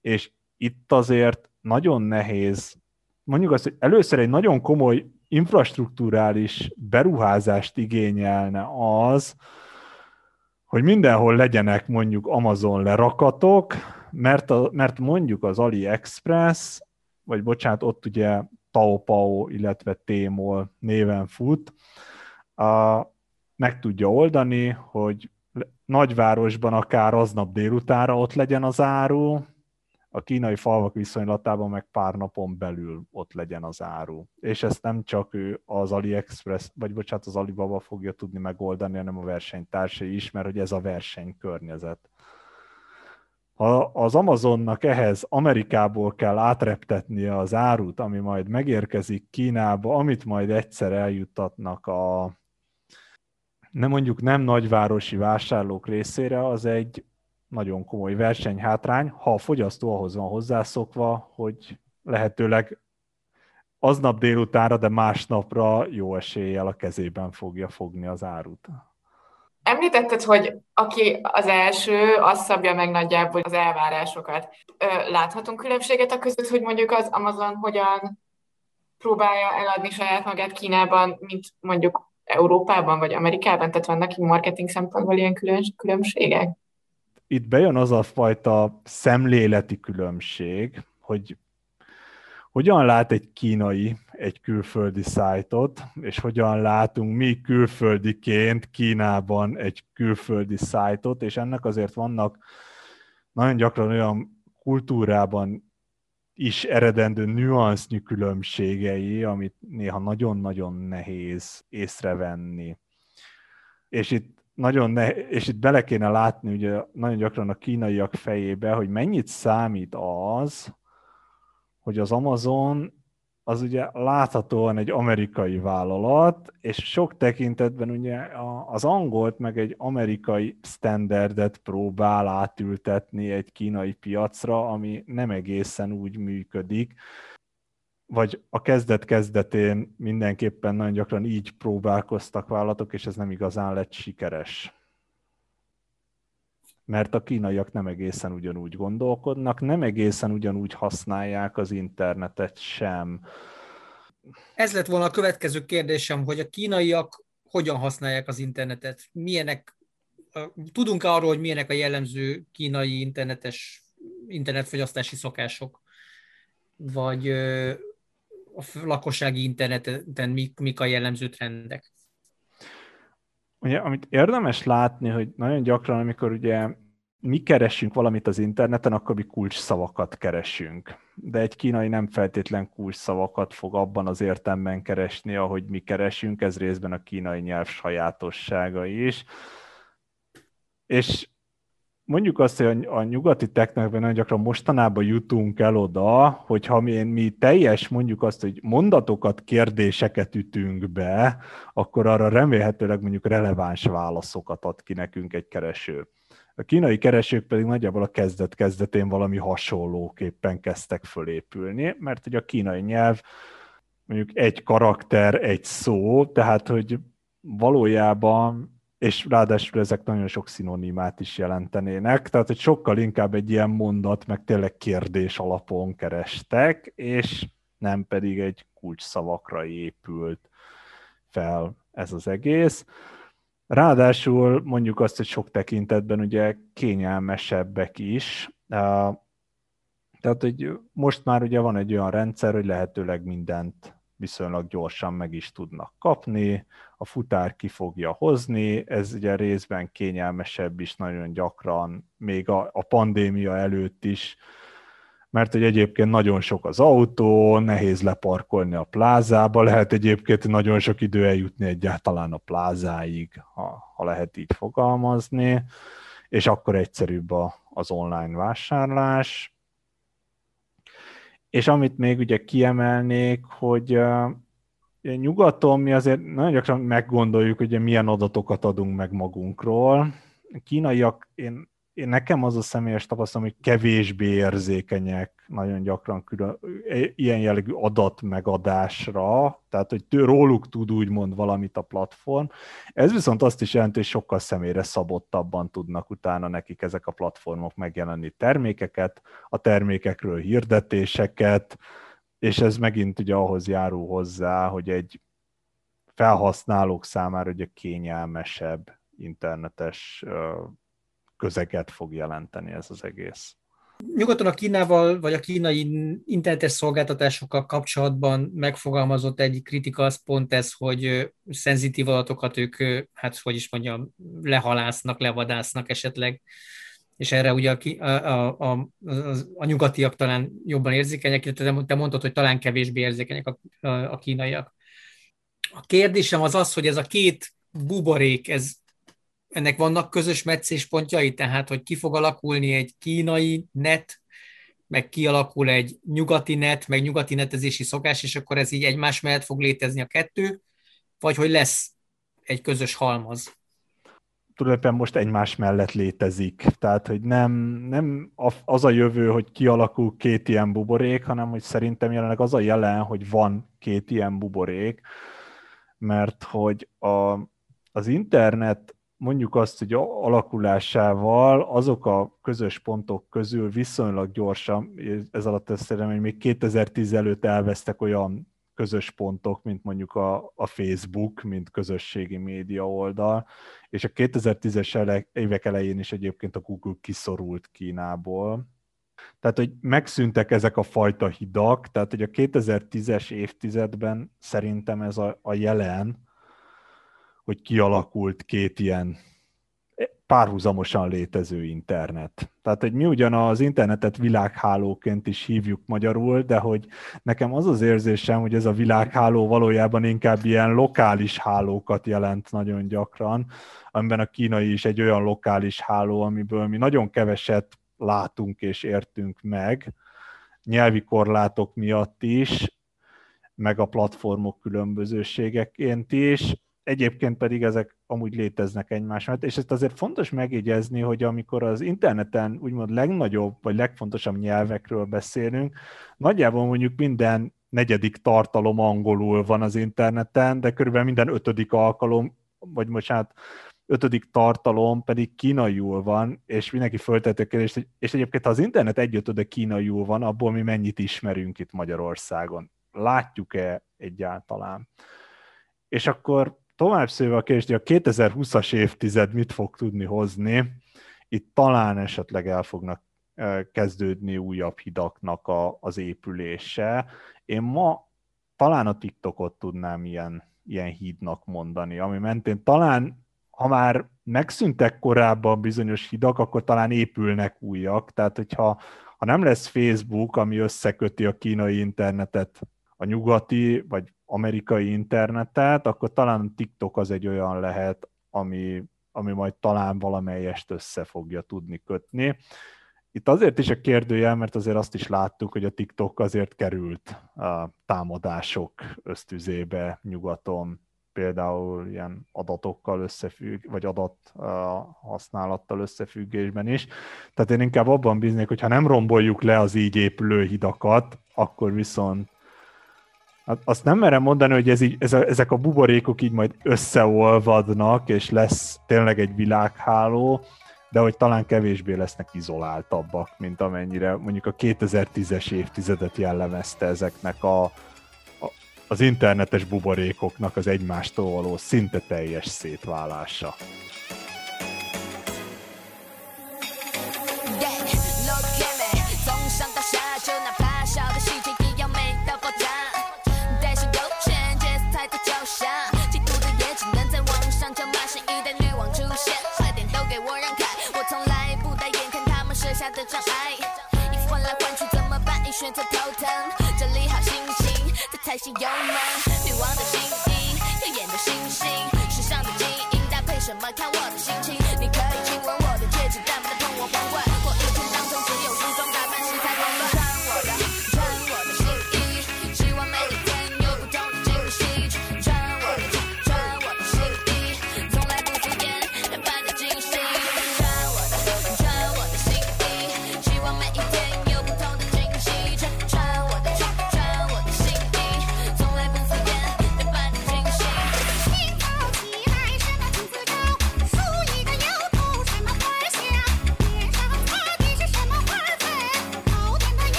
és itt azért nagyon nehéz, mondjuk azt, hogy először egy nagyon komoly infrastruktúrális beruházást igényelne az, hogy mindenhol legyenek mondjuk Amazon lerakatok, mert, a, mert mondjuk az AliExpress, vagy bocsánat, ott ugye Taobao, illetve Tmall néven fut, a, meg tudja oldani, hogy nagyvárosban akár aznap délutára ott legyen az áru, a kínai falvak viszonylatában meg pár napon belül ott legyen az áru. És ezt nem csak ő az AliExpress, vagy bocsánat, az Alibaba fogja tudni megoldani, hanem a versenytársai is, mert hogy ez a versenykörnyezet. Ha az Amazonnak ehhez Amerikából kell átreptetnie az árut, ami majd megérkezik Kínába, amit majd egyszer eljuttatnak a nem mondjuk nem nagyvárosi vásárlók részére, az egy nagyon komoly versenyhátrány, ha a fogyasztó ahhoz van hozzászokva, hogy lehetőleg aznap délutára, de másnapra jó eséllyel a kezében fogja fogni az árut. Említetted, hogy aki az első, az szabja meg nagyjából az elvárásokat. Láthatunk különbséget a között, hogy mondjuk az Amazon hogyan próbálja eladni saját magát Kínában, mint mondjuk Európában vagy Amerikában? Tehát vannak marketing szempontból ilyen különbségek? itt bejön az a fajta szemléleti különbség, hogy hogyan lát egy kínai egy külföldi szájtot, és hogyan látunk mi külföldiként Kínában egy külföldi szájtot, és ennek azért vannak nagyon gyakran olyan kultúrában is eredendő nüansznyi különbségei, amit néha nagyon-nagyon nehéz észrevenni. És itt nagyon ne, és itt bele kéne látni ugye nagyon gyakran a kínaiak fejébe, hogy mennyit számít az, hogy az Amazon az ugye láthatóan egy amerikai vállalat, és sok tekintetben ugye az angolt meg egy amerikai standardet próbál átültetni egy kínai piacra, ami nem egészen úgy működik, vagy a kezdet-kezdetén mindenképpen nagyon gyakran így próbálkoztak vállalatok, és ez nem igazán lett sikeres. Mert a kínaiak nem egészen ugyanúgy gondolkodnak, nem egészen ugyanúgy használják az internetet sem. Ez lett volna a következő kérdésem, hogy a kínaiak hogyan használják az internetet? Milyenek, tudunk arról, hogy milyenek a jellemző kínai internetes internetfogyasztási szokások? Vagy a lakossági interneten mik, mik a jellemző trendek? Ugye, amit érdemes látni, hogy nagyon gyakran, amikor ugye mi keresünk valamit az interneten, akkor mi kulcs szavakat keresünk. De egy kínai nem feltétlen kulcs szavakat fog abban az értelemben keresni, ahogy mi keresünk, ez részben a kínai nyelv sajátossága is. És mondjuk azt, hogy a nyugati technekben nagyon gyakran mostanában jutunk el oda, hogyha mi, mi teljes mondjuk azt, hogy mondatokat, kérdéseket ütünk be, akkor arra remélhetőleg mondjuk releváns válaszokat ad ki nekünk egy kereső. A kínai keresők pedig nagyjából a kezdet-kezdetén valami hasonlóképpen kezdtek fölépülni, mert ugye a kínai nyelv mondjuk egy karakter, egy szó, tehát hogy valójában és ráadásul ezek nagyon sok szinonimát is jelentenének, tehát hogy sokkal inkább egy ilyen mondat, meg tényleg kérdés alapon kerestek, és nem pedig egy kulcs szavakra épült fel ez az egész. Ráadásul mondjuk azt, hogy sok tekintetben ugye kényelmesebbek is. Tehát, hogy most már ugye van egy olyan rendszer, hogy lehetőleg mindent viszonylag gyorsan meg is tudnak kapni, a futár ki fogja hozni, ez ugye részben kényelmesebb is nagyon gyakran, még a, a pandémia előtt is, mert hogy egyébként nagyon sok az autó, nehéz leparkolni a plázába, lehet egyébként nagyon sok idő eljutni egyáltalán a plázáig, ha, ha lehet így fogalmazni, és akkor egyszerűbb a, az online vásárlás. És amit még ugye kiemelnék, hogy nyugaton mi azért nagyon gyakran meggondoljuk, hogy milyen adatokat adunk meg magunkról. A kínaiak, én én nekem az a személyes tapasztalat, hogy kevésbé érzékenyek nagyon gyakran külön, ilyen jellegű adat megadásra, tehát hogy róluk tud úgymond valamit a platform. Ez viszont azt is jelenti, hogy sokkal személyre szabottabban tudnak utána nekik ezek a platformok megjelenni termékeket, a termékekről hirdetéseket, és ez megint ugye ahhoz járul hozzá, hogy egy felhasználók számára ugye kényelmesebb internetes közeget fog jelenteni ez az egész. Nyugaton a Kínával, vagy a kínai internetes szolgáltatásokkal kapcsolatban megfogalmazott egy kritika, az pont ez, hogy szenzitív adatokat ők, hát hogy is mondjam, lehalásznak, levadásznak esetleg, és erre ugye a, a, a, a, a nyugatiak talán jobban érzékenyek, illetve te mondtad, hogy talán kevésbé érzékenyek a, a, a kínaiak. A kérdésem az az, hogy ez a két buborék, ez ennek vannak közös meccéspontjai, tehát hogy ki fog alakulni egy kínai net, meg kialakul egy nyugati net, meg nyugati netezési szokás, és akkor ez így egymás mellett fog létezni a kettő, vagy hogy lesz egy közös halmaz? tulajdonképpen most egymás mellett létezik. Tehát, hogy nem, nem az a jövő, hogy kialakul két ilyen buborék, hanem hogy szerintem jelenleg az a jelen, hogy van két ilyen buborék, mert hogy a, az internet mondjuk azt, hogy alakulásával azok a közös pontok közül viszonylag gyorsan, ez alatt ezt szerintem, hogy még 2010 előtt elvesztek olyan közös pontok, mint mondjuk a, a Facebook, mint közösségi média oldal, és a 2010-es ele, évek elején is egyébként a Google kiszorult Kínából. Tehát, hogy megszűntek ezek a fajta hidak, tehát, hogy a 2010-es évtizedben szerintem ez a, a jelen, hogy kialakult két ilyen párhuzamosan létező internet. Tehát, hogy mi ugyan az internetet világhálóként is hívjuk magyarul, de hogy nekem az az érzésem, hogy ez a világháló valójában inkább ilyen lokális hálókat jelent nagyon gyakran, amiben a kínai is egy olyan lokális háló, amiből mi nagyon keveset látunk és értünk meg, nyelvi korlátok miatt is, meg a platformok különbözőségeként is, egyébként pedig ezek amúgy léteznek egymás mellett, és ezt azért fontos megjegyezni, hogy amikor az interneten úgymond legnagyobb vagy legfontosabb nyelvekről beszélünk, nagyjából mondjuk minden negyedik tartalom angolul van az interneten, de körülbelül minden ötödik alkalom, vagy most hát ötödik tartalom pedig kínaiul van, és mindenki föltette a kérdést, és egyébként ha az internet egyötöde kínaiul van, abból mi mennyit ismerünk itt Magyarországon? Látjuk-e egyáltalán? És akkor tovább szőve a kérdés, a 2020-as évtized mit fog tudni hozni, itt talán esetleg el fognak kezdődni újabb hidaknak a, az épülése. Én ma talán a TikTokot tudnám ilyen, ilyen hídnak mondani, ami mentén talán, ha már megszűntek korábban bizonyos hidak, akkor talán épülnek újak. Tehát, hogyha ha nem lesz Facebook, ami összeköti a kínai internetet a nyugati, vagy amerikai internetet, akkor talán TikTok az egy olyan lehet, ami, ami majd talán valamelyest össze fogja tudni kötni. Itt azért is a kérdőjel, mert azért azt is láttuk, hogy a TikTok azért került a támadások ösztüzébe nyugaton, például ilyen adatokkal összefügg, vagy adat használattal összefüggésben is. Tehát én inkább abban bíznék, hogy ha nem romboljuk le az így épülő hidakat, akkor viszont Hát azt nem merem mondani, hogy ez így, ez a, ezek a buborékok így majd összeolvadnak, és lesz tényleg egy világháló, de hogy talán kevésbé lesznek izoláltabbak, mint amennyire mondjuk a 2010-es évtizedet jellemezte ezeknek a, a, az internetes buborékoknak az egymástól való szinte teljes szétválása. 选择头疼整理好心情再踩下油门。女王的新衣耀眼的星星时尚的精英搭配什么看我的心情？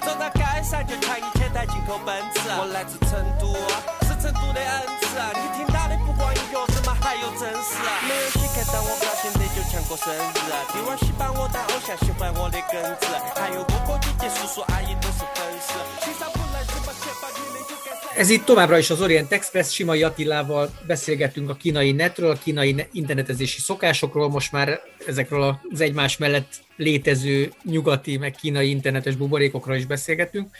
走到街上就抢一千台进口奔驰我来自成都是成都的恩赐你听到的不光有钥匙嘛还有真实没有谁看到我高兴的就像过生日帝王喜欢我当偶像喜欢我的耿直还有哥哥姐姐叔叔阿姨都是粉丝 Ez itt továbbra is az Orient Express, Simai Attilával beszélgettünk a kínai netről, a kínai internetezési szokásokról, most már ezekről az egymás mellett létező nyugati, meg kínai internetes buborékokról is beszélgetünk.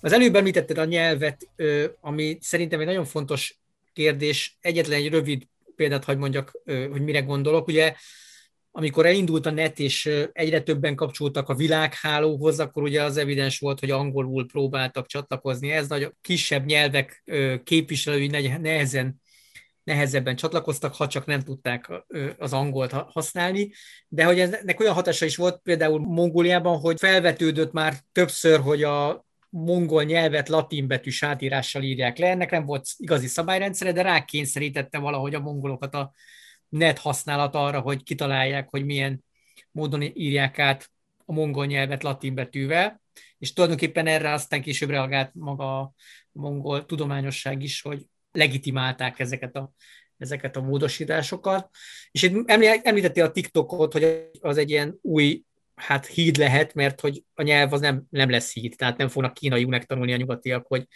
Az előbb említetted a nyelvet, ami szerintem egy nagyon fontos kérdés. Egyetlen egy rövid példát hagy mondjak, hogy mire gondolok. Ugye amikor elindult a net, és egyre többen kapcsoltak a világhálóhoz, akkor ugye az evidens volt, hogy angolul próbáltak csatlakozni. Ez nagy kisebb nyelvek képviselői nehezen nehezebben csatlakoztak, ha csak nem tudták az angolt használni, de hogy ennek olyan hatása is volt például Mongóliában, hogy felvetődött már többször, hogy a mongol nyelvet latin betű sátírással írják le. Ennek nem volt igazi szabályrendszere, de rákényszerítette valahogy a mongolokat a net használat arra, hogy kitalálják, hogy milyen módon írják át a mongol nyelvet latin betűvel, és tulajdonképpen erre aztán később reagált maga a mongol tudományosság is, hogy legitimálták ezeket a, ezeket a módosításokat. És itt említettél a TikTokot, hogy az egy ilyen új hát híd lehet, mert hogy a nyelv az nem, nem lesz híd, tehát nem fognak kínaiul megtanulni a nyugatiak, hogy,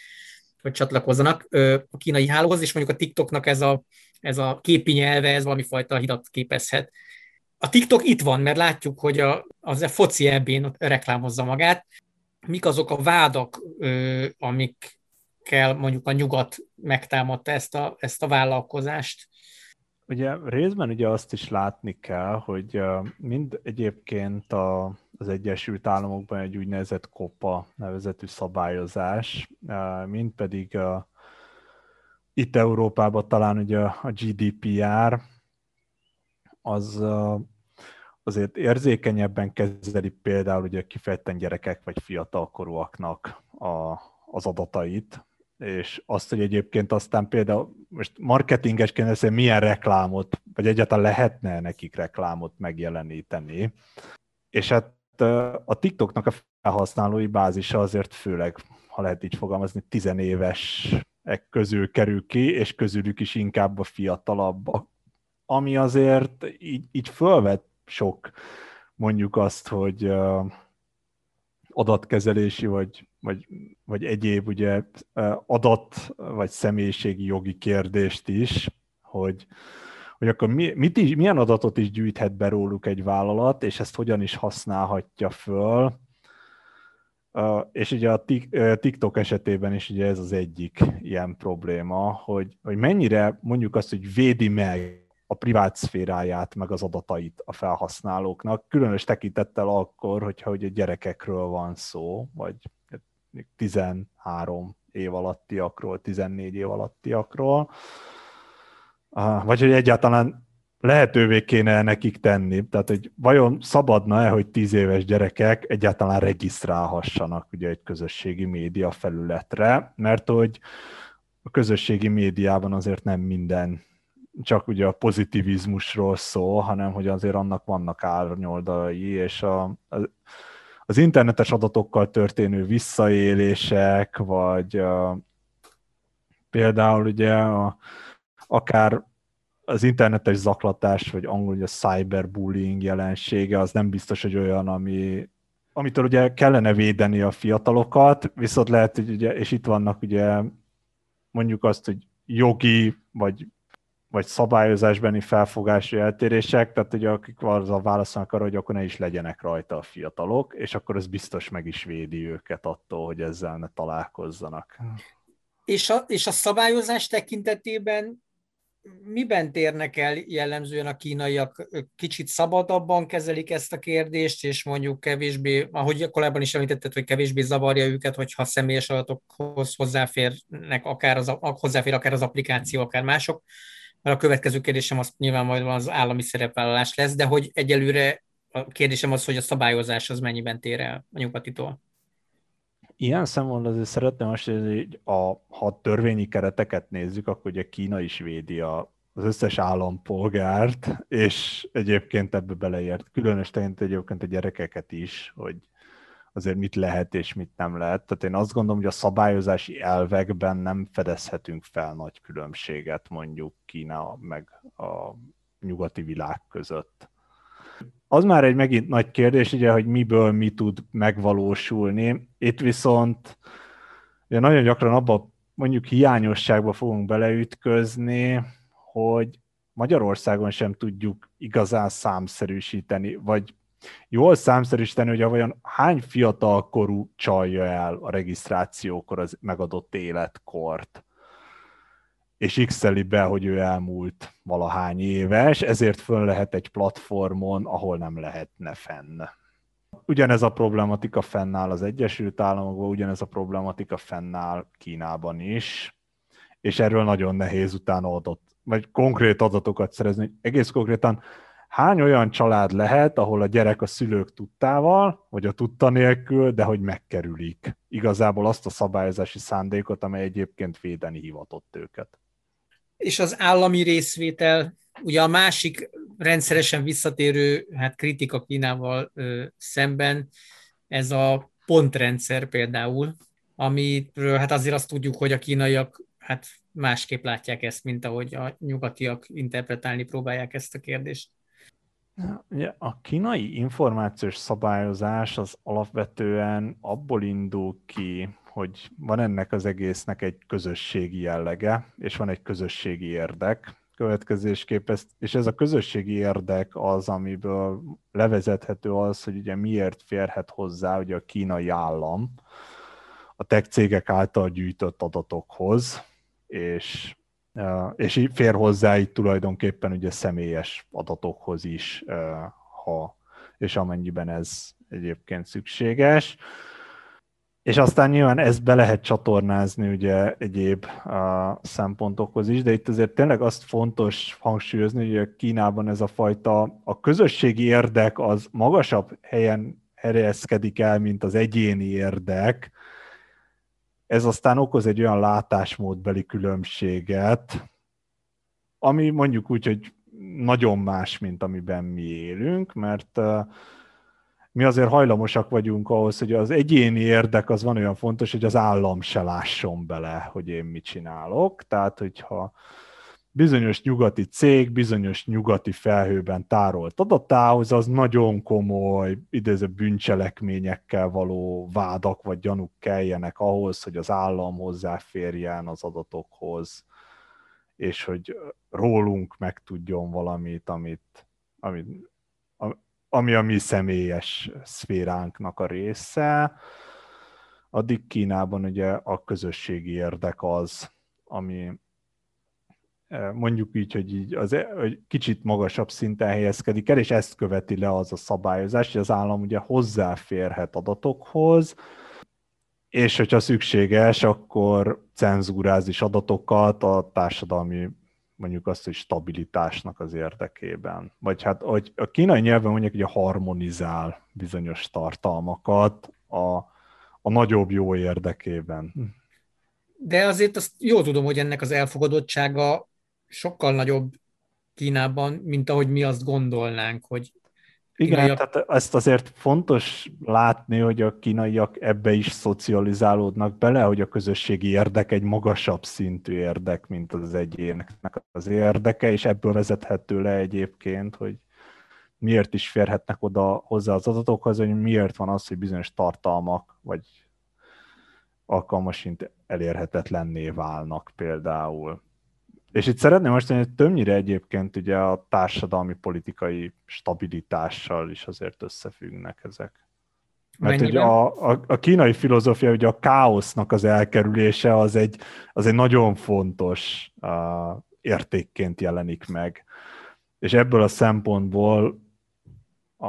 hogy csatlakozzanak a kínai hálóhoz, és mondjuk a TikToknak ez a ez a képi nyelve, ez valami fajta hidat képezhet. A TikTok itt van, mert látjuk, hogy a, az a foci ebben reklámozza magát. Mik azok a vádak, amikkel mondjuk a nyugat megtámadta ezt a, ezt a vállalkozást? Ugye részben ugye azt is látni kell, hogy mind egyébként a, az Egyesült Államokban egy úgynevezett COPA nevezetű szabályozás, mind pedig a, itt Európában talán ugye a GDPR az azért érzékenyebben kezeli például ugye kifejezetten gyerekek vagy fiatalkorúaknak a, az adatait, és azt, hogy egyébként aztán például most marketingesként ezt milyen reklámot, vagy egyáltalán lehetne nekik reklámot megjeleníteni. És hát a TikToknak a felhasználói bázisa azért főleg, ha lehet így fogalmazni, tizenéves közül kerül ki, és közülük is inkább a fiatalabbak. Ami azért így, így fölvet sok mondjuk azt, hogy adatkezelési vagy, vagy, vagy egyéb ugye adat vagy személyiségi jogi kérdést is, hogy, hogy akkor mi, mit is, milyen adatot is gyűjthet be róluk egy vállalat, és ezt hogyan is használhatja föl, és ugye a TikTok esetében is ugye ez az egyik ilyen probléma, hogy, hogy mennyire mondjuk azt, hogy védi meg a privát szféráját, meg az adatait a felhasználóknak, különös tekintettel akkor, hogyha ugye gyerekekről van szó, vagy 13 év alattiakról, 14 év alattiakról, vagy hogy egyáltalán lehetővé kéne nekik tenni. Tehát, hogy vajon szabadna-e, hogy tíz éves gyerekek egyáltalán regisztrálhassanak ugye egy közösségi média felületre, mert hogy a közösségi médiában azért nem minden csak ugye a pozitivizmusról szól, hanem hogy azért annak vannak árnyoldalai, és a, az internetes adatokkal történő visszaélések, vagy a, például ugye a, akár az internetes zaklatás, vagy angol a cyberbullying jelensége, az nem biztos, hogy olyan, ami, amitől ugye kellene védeni a fiatalokat, viszont lehet, hogy ugye, és itt vannak ugye mondjuk azt, hogy jogi, vagy vagy szabályozásbeni felfogási eltérések, tehát ugye akik a válaszolnak arra, hogy akkor ne is legyenek rajta a fiatalok, és akkor ez biztos meg is védi őket attól, hogy ezzel ne találkozzanak. És a, és a szabályozás tekintetében miben térnek el jellemzően a kínaiak? Kicsit szabadabban kezelik ezt a kérdést, és mondjuk kevésbé, ahogy korábban is említetted, hogy kevésbé zavarja őket, hogyha személyes adatokhoz hozzáférnek, akár az, hozzáfér akár az applikáció, akár mások, mert a következő kérdésem az nyilván majd az állami szerepvállalás lesz, de hogy egyelőre a kérdésem az, hogy a szabályozás az mennyiben tér el a nyugatitól. Ilyen szempontból azért szeretném azt, hogy a, ha a törvényi kereteket nézzük, akkor ugye Kína is védi a, az összes állampolgárt, és egyébként ebbe beleért különös teint egyébként a gyerekeket is, hogy azért mit lehet és mit nem lehet. Tehát én azt gondolom, hogy a szabályozási elvekben nem fedezhetünk fel nagy különbséget mondjuk Kína meg a nyugati világ között. Az már egy megint nagy kérdés, ugye, hogy miből mi tud megvalósulni. Itt viszont ugye nagyon gyakran abba mondjuk hiányosságba fogunk beleütközni, hogy Magyarországon sem tudjuk igazán számszerűsíteni, vagy jól számszerűsíteni, hogy vajon hány fiatal korú csalja el a regisztrációkor az megadott életkort, és x be, hogy ő elmúlt valahány éves, ezért föl lehet egy platformon, ahol nem lehetne fenn. Ugyanez a problematika fennáll az Egyesült Államokban, ugyanez a problematika fennáll Kínában is, és erről nagyon nehéz utána adott, vagy konkrét adatokat szerezni. Egész konkrétan hány olyan család lehet, ahol a gyerek a szülők tudtával, vagy a tudta nélkül, de hogy megkerülik igazából azt a szabályozási szándékot, amely egyébként védeni hivatott őket. És az állami részvétel, ugye a másik rendszeresen visszatérő hát kritika Kínával ö, szemben, ez a pontrendszer például, amiről hát azért azt tudjuk, hogy a kínaiak hát másképp látják ezt, mint ahogy a nyugatiak interpretálni próbálják ezt a kérdést. Ugye a kínai információs szabályozás az alapvetően abból indul ki, hogy van ennek az egésznek egy közösségi jellege, és van egy közösségi érdek következésképp, ezt, és ez a közösségi érdek az, amiből levezethető az, hogy ugye miért férhet hozzá ugye a kínai állam a tech cégek által gyűjtött adatokhoz, és és fér hozzá így tulajdonképpen ugye személyes adatokhoz is, ha és amennyiben ez egyébként szükséges. És aztán nyilván ezt be lehet csatornázni ugye egyéb uh, szempontokhoz is, de itt azért tényleg azt fontos hangsúlyozni, hogy a Kínában ez a fajta, a közösségi érdek az magasabb helyen helyezkedik el, mint az egyéni érdek, ez aztán okoz egy olyan látásmódbeli különbséget, ami mondjuk úgy, hogy nagyon más, mint amiben mi élünk, mert mi azért hajlamosak vagyunk ahhoz, hogy az egyéni érdek az van olyan fontos, hogy az állam se lásson bele, hogy én mit csinálok. Tehát, hogyha bizonyos nyugati cég, bizonyos nyugati felhőben tárolt adatához, az nagyon komoly, idéző bűncselekményekkel való vádak vagy gyanúk keljenek ahhoz, hogy az állam hozzáférjen az adatokhoz, és hogy rólunk megtudjon valamit, amit, amit, ami a mi személyes szféránknak a része. Addig Kínában ugye a közösségi érdek az, ami, mondjuk így, hogy így az, e, hogy kicsit magasabb szinten helyezkedik el, és ezt követi le az a szabályozás, hogy az állam ugye hozzáférhet adatokhoz, és hogyha szükséges, akkor cenzúráz is adatokat a társadalmi mondjuk azt, hogy stabilitásnak az érdekében. Vagy hát, hogy a kínai nyelven mondjuk, hogy a harmonizál bizonyos tartalmakat a, a nagyobb jó érdekében. De azért azt jól tudom, hogy ennek az elfogadottsága sokkal nagyobb Kínában, mint ahogy mi azt gondolnánk, hogy igen, kínaiak... tehát ezt azért fontos látni, hogy a kínaiak ebbe is szocializálódnak bele, hogy a közösségi érdek egy magasabb szintű érdek, mint az egyéneknek az érdeke, és ebből vezethető le egyébként, hogy miért is férhetnek oda hozzá az adatokhoz, hogy miért van az, hogy bizonyos tartalmak, vagy alkalmasint elérhetetlenné válnak például. És itt szeretném most mondani, hogy többnyire egyébként ugye a társadalmi politikai stabilitással is azért összefüggnek ezek. Mert ugye a, a, a kínai filozófia, ugye a káosznak az elkerülése az egy, az egy nagyon fontos uh, értékként jelenik meg. És ebből a szempontból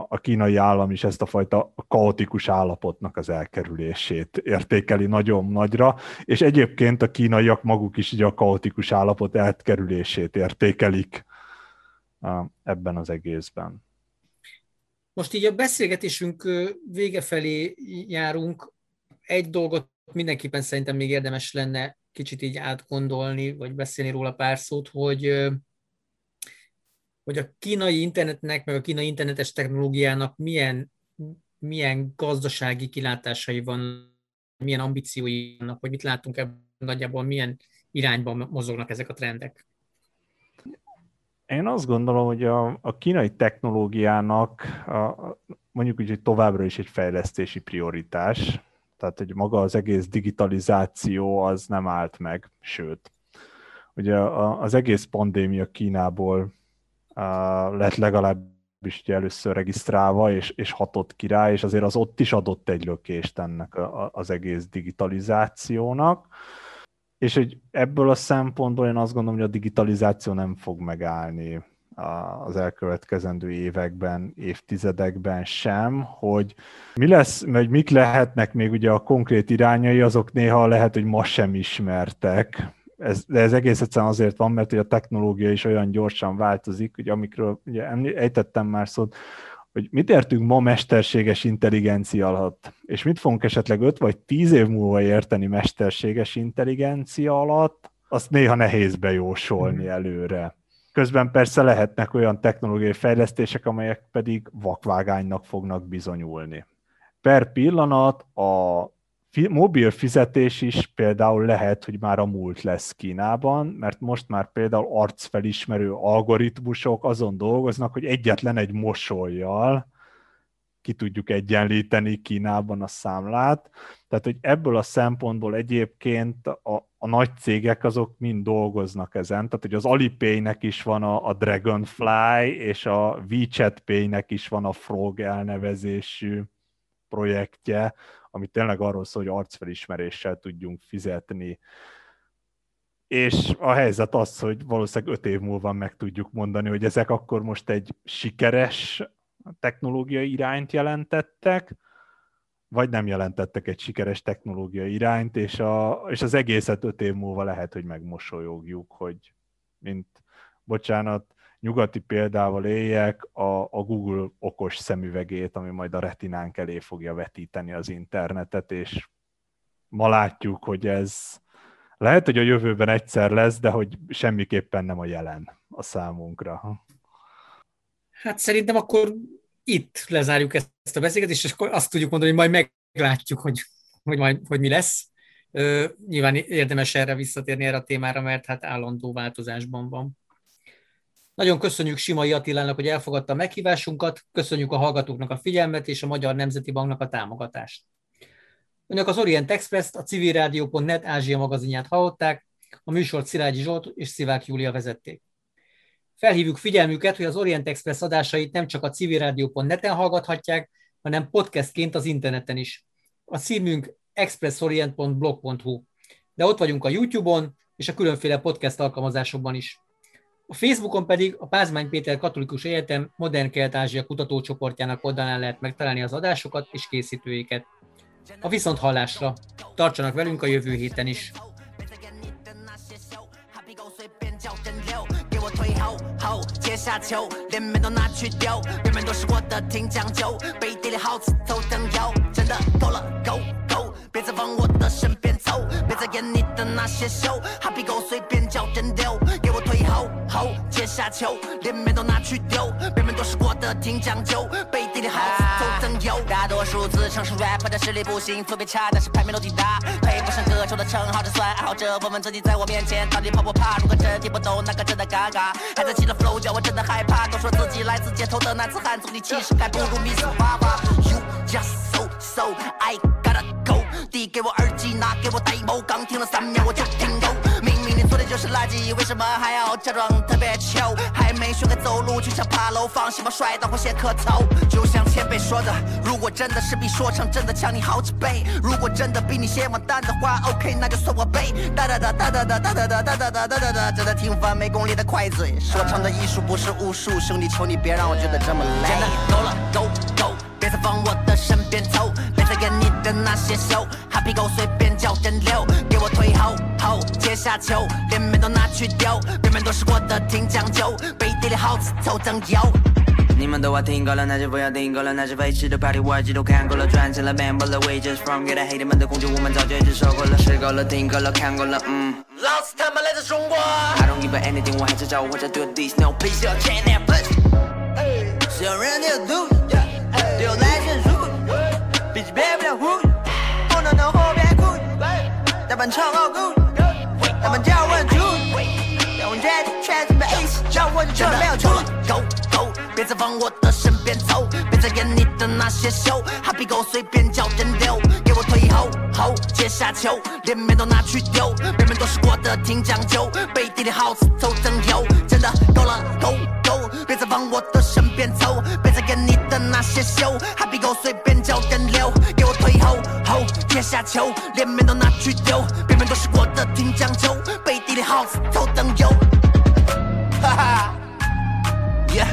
a, kínai állam is ezt a fajta kaotikus állapotnak az elkerülését értékeli nagyon nagyra, és egyébként a kínaiak maguk is így a kaotikus állapot elkerülését értékelik ebben az egészben. Most így a beszélgetésünk vége felé járunk. Egy dolgot mindenképpen szerintem még érdemes lenne kicsit így átgondolni, vagy beszélni róla pár szót, hogy hogy a kínai internetnek, meg a kínai internetes technológiának milyen, milyen gazdasági kilátásai van, milyen ambíciói vannak, hogy mit látunk ebben nagyjából, milyen irányban mozognak ezek a trendek. Én azt gondolom, hogy a, a kínai technológiának a, mondjuk úgy, hogy továbbra is egy fejlesztési prioritás, tehát hogy maga az egész digitalizáció az nem állt meg, sőt. Ugye az egész pandémia Kínából lett legalábbis ugye először regisztrálva, és, és hatott ki rá, és azért az ott is adott egy lökést ennek a, az egész digitalizációnak. És hogy ebből a szempontból én azt gondolom, hogy a digitalizáció nem fog megállni az elkövetkezendő években, évtizedekben sem, hogy mi lesz, vagy mik lehetnek még ugye a konkrét irányai, azok néha lehet, hogy ma sem ismertek, ez, de ez egész egyszerűen azért van, mert hogy a technológia is olyan gyorsan változik, hogy amikről ugye ejtettem már szót, hogy mit értünk ma mesterséges intelligencia alatt, és mit fogunk esetleg 5 vagy 10 év múlva érteni mesterséges intelligencia alatt, azt néha nehéz bejósolni hmm. előre. Közben persze lehetnek olyan technológiai fejlesztések, amelyek pedig vakvágánynak fognak bizonyulni. Per pillanat a mobil fizetés is például lehet, hogy már a múlt lesz Kínában, mert most már például arcfelismerő algoritmusok azon dolgoznak, hogy egyetlen egy mosolyjal ki tudjuk egyenlíteni Kínában a számlát. Tehát, hogy ebből a szempontból egyébként a, a nagy cégek azok mind dolgoznak ezen. Tehát, hogy az Alipay-nek is van a, a Dragonfly, és a WeChat Pay-nek is van a Frog elnevezésű projektje, ami tényleg arról szól, hogy arcfelismeréssel tudjunk fizetni. És a helyzet az, hogy valószínűleg öt év múlva meg tudjuk mondani, hogy ezek akkor most egy sikeres technológiai irányt jelentettek, vagy nem jelentettek egy sikeres technológiai irányt, és, a, és az egészet öt év múlva lehet, hogy megmosolyogjuk, hogy mint, bocsánat, nyugati példával éljek, a, a Google okos szemüvegét, ami majd a retinánk elé fogja vetíteni az internetet, és ma látjuk, hogy ez lehet, hogy a jövőben egyszer lesz, de hogy semmiképpen nem a jelen a számunkra. Hát szerintem akkor itt lezárjuk ezt a beszélgetést, és akkor azt tudjuk mondani, hogy majd meglátjuk, hogy, hogy, majd, hogy mi lesz. nyilván érdemes erre visszatérni erre a témára, mert hát állandó változásban van. Nagyon köszönjük Simai Attilának, hogy elfogadta a meghívásunkat, köszönjük a hallgatóknak a figyelmet és a Magyar Nemzeti Banknak a támogatást. Önök az Orient Express-t, a civilrádió.net Ázsia magazinját hallották, a műsort Szilágyi Zsolt és Szivák Júlia vezették. Felhívjuk figyelmüket, hogy az Orient Express adásait nem csak a civilrádió.net-en hallgathatják, hanem podcastként az interneten is. A címünk expressorient.blog.hu, de ott vagyunk a YouTube-on és a különféle podcast alkalmazásokban is. A Facebookon pedig a Pázmány Péter Katolikus Egyetem Modern Kelet-Ázsia kutatócsoportjának oldalán lehet megtalálni az adásokat és készítőiket. A viszont hallásra! Tartsanak velünk a jövő héten is! 后后接下球，连面都拿去丢，别人都是过得挺讲究，背地里好吃头等油，真的够了够够，别再往我的身 边凑，别再演你的那些秀，哈皮狗随便叫人丢，给我退后后接下球，连面都拿去丢，表面都是过得挺讲究，背地里好吃头等油，大多数自称是 rapper 的实力不行，特别差，但是排名都挺大，配不上歌手的称号，这算爱好者。问问自己，在我面前到底怕不怕？如果真听不懂，那可真的尴尬。还在起了 flow，叫我真的害怕。都说自己来自街头的男子汉，总体气势还不如 Miss 花花。You just so so I gotta go。递给我耳机，拿给我 demo，刚听了三秒我就听够。明明你做的就是垃圾，为什么还要假装特别糗？还没学会走路就想爬楼，放心吧，摔倒会先磕头。就像前辈说的，如果真的是比说唱真的强你好几倍，如果真的比你先完蛋的话，OK，那就算我背。哒哒哒哒哒哒哒哒哒哒哒哒哒哒哒，真的挺烦没功力的快嘴。说唱的艺术不是武术，兄弟求你别让我觉得这么累。真的够了，Go Go，别再往我的身边凑，别再演你的那些秀，哈皮狗随便叫人溜，给我退后后接下球，连面都拿去丢，别人都是过得挺讲究，背地里好吃头等油。你们都话听够了，那就不要听够了。那些废弃的 party 我耳机都看够了，赚钱了，member 了，wages from 给的 hater 们的攻击，我们早就已经受够了。吃够了，听够了，看够了，嗯。老子他妈来自中国。I don't give a anything，我还在找我在 do this，no please your chain and push。是有人要 do，丢来先输，毕竟别不了胡，不能等后边哭，大半唱好 gut，他们叫我猪，让我决定全是没意思，叫我就没有出路。Go go，别再往我的身边凑，别再演你的那些秀，哈皮狗随便叫人溜，给我退后后接下球，连面都拿去丢，别人都是过得挺讲究，背地里好吃头等油，真的够了够够，别再往我的身边凑，别再演你的那些秀，哈皮狗随便叫人溜，给我退后后接下球，连面都拿去丢，别人都是过得挺讲究，背地里好吃头等油，哈哈。Yeah，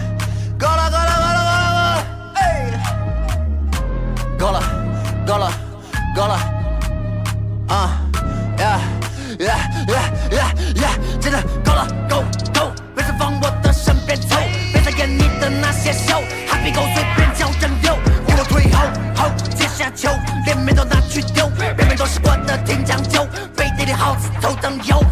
够了够了够了够了够了，哎，够了够了够了，啊，Yeah Yeah Yeah Yeah 真的够了够够，别再往我的身边凑，别再演你的那些秀，哈皮狗随便叫人溜，给我退后后接下球，连面都拿去丢，表面都是惯的挺讲究，背地里耗子头等油。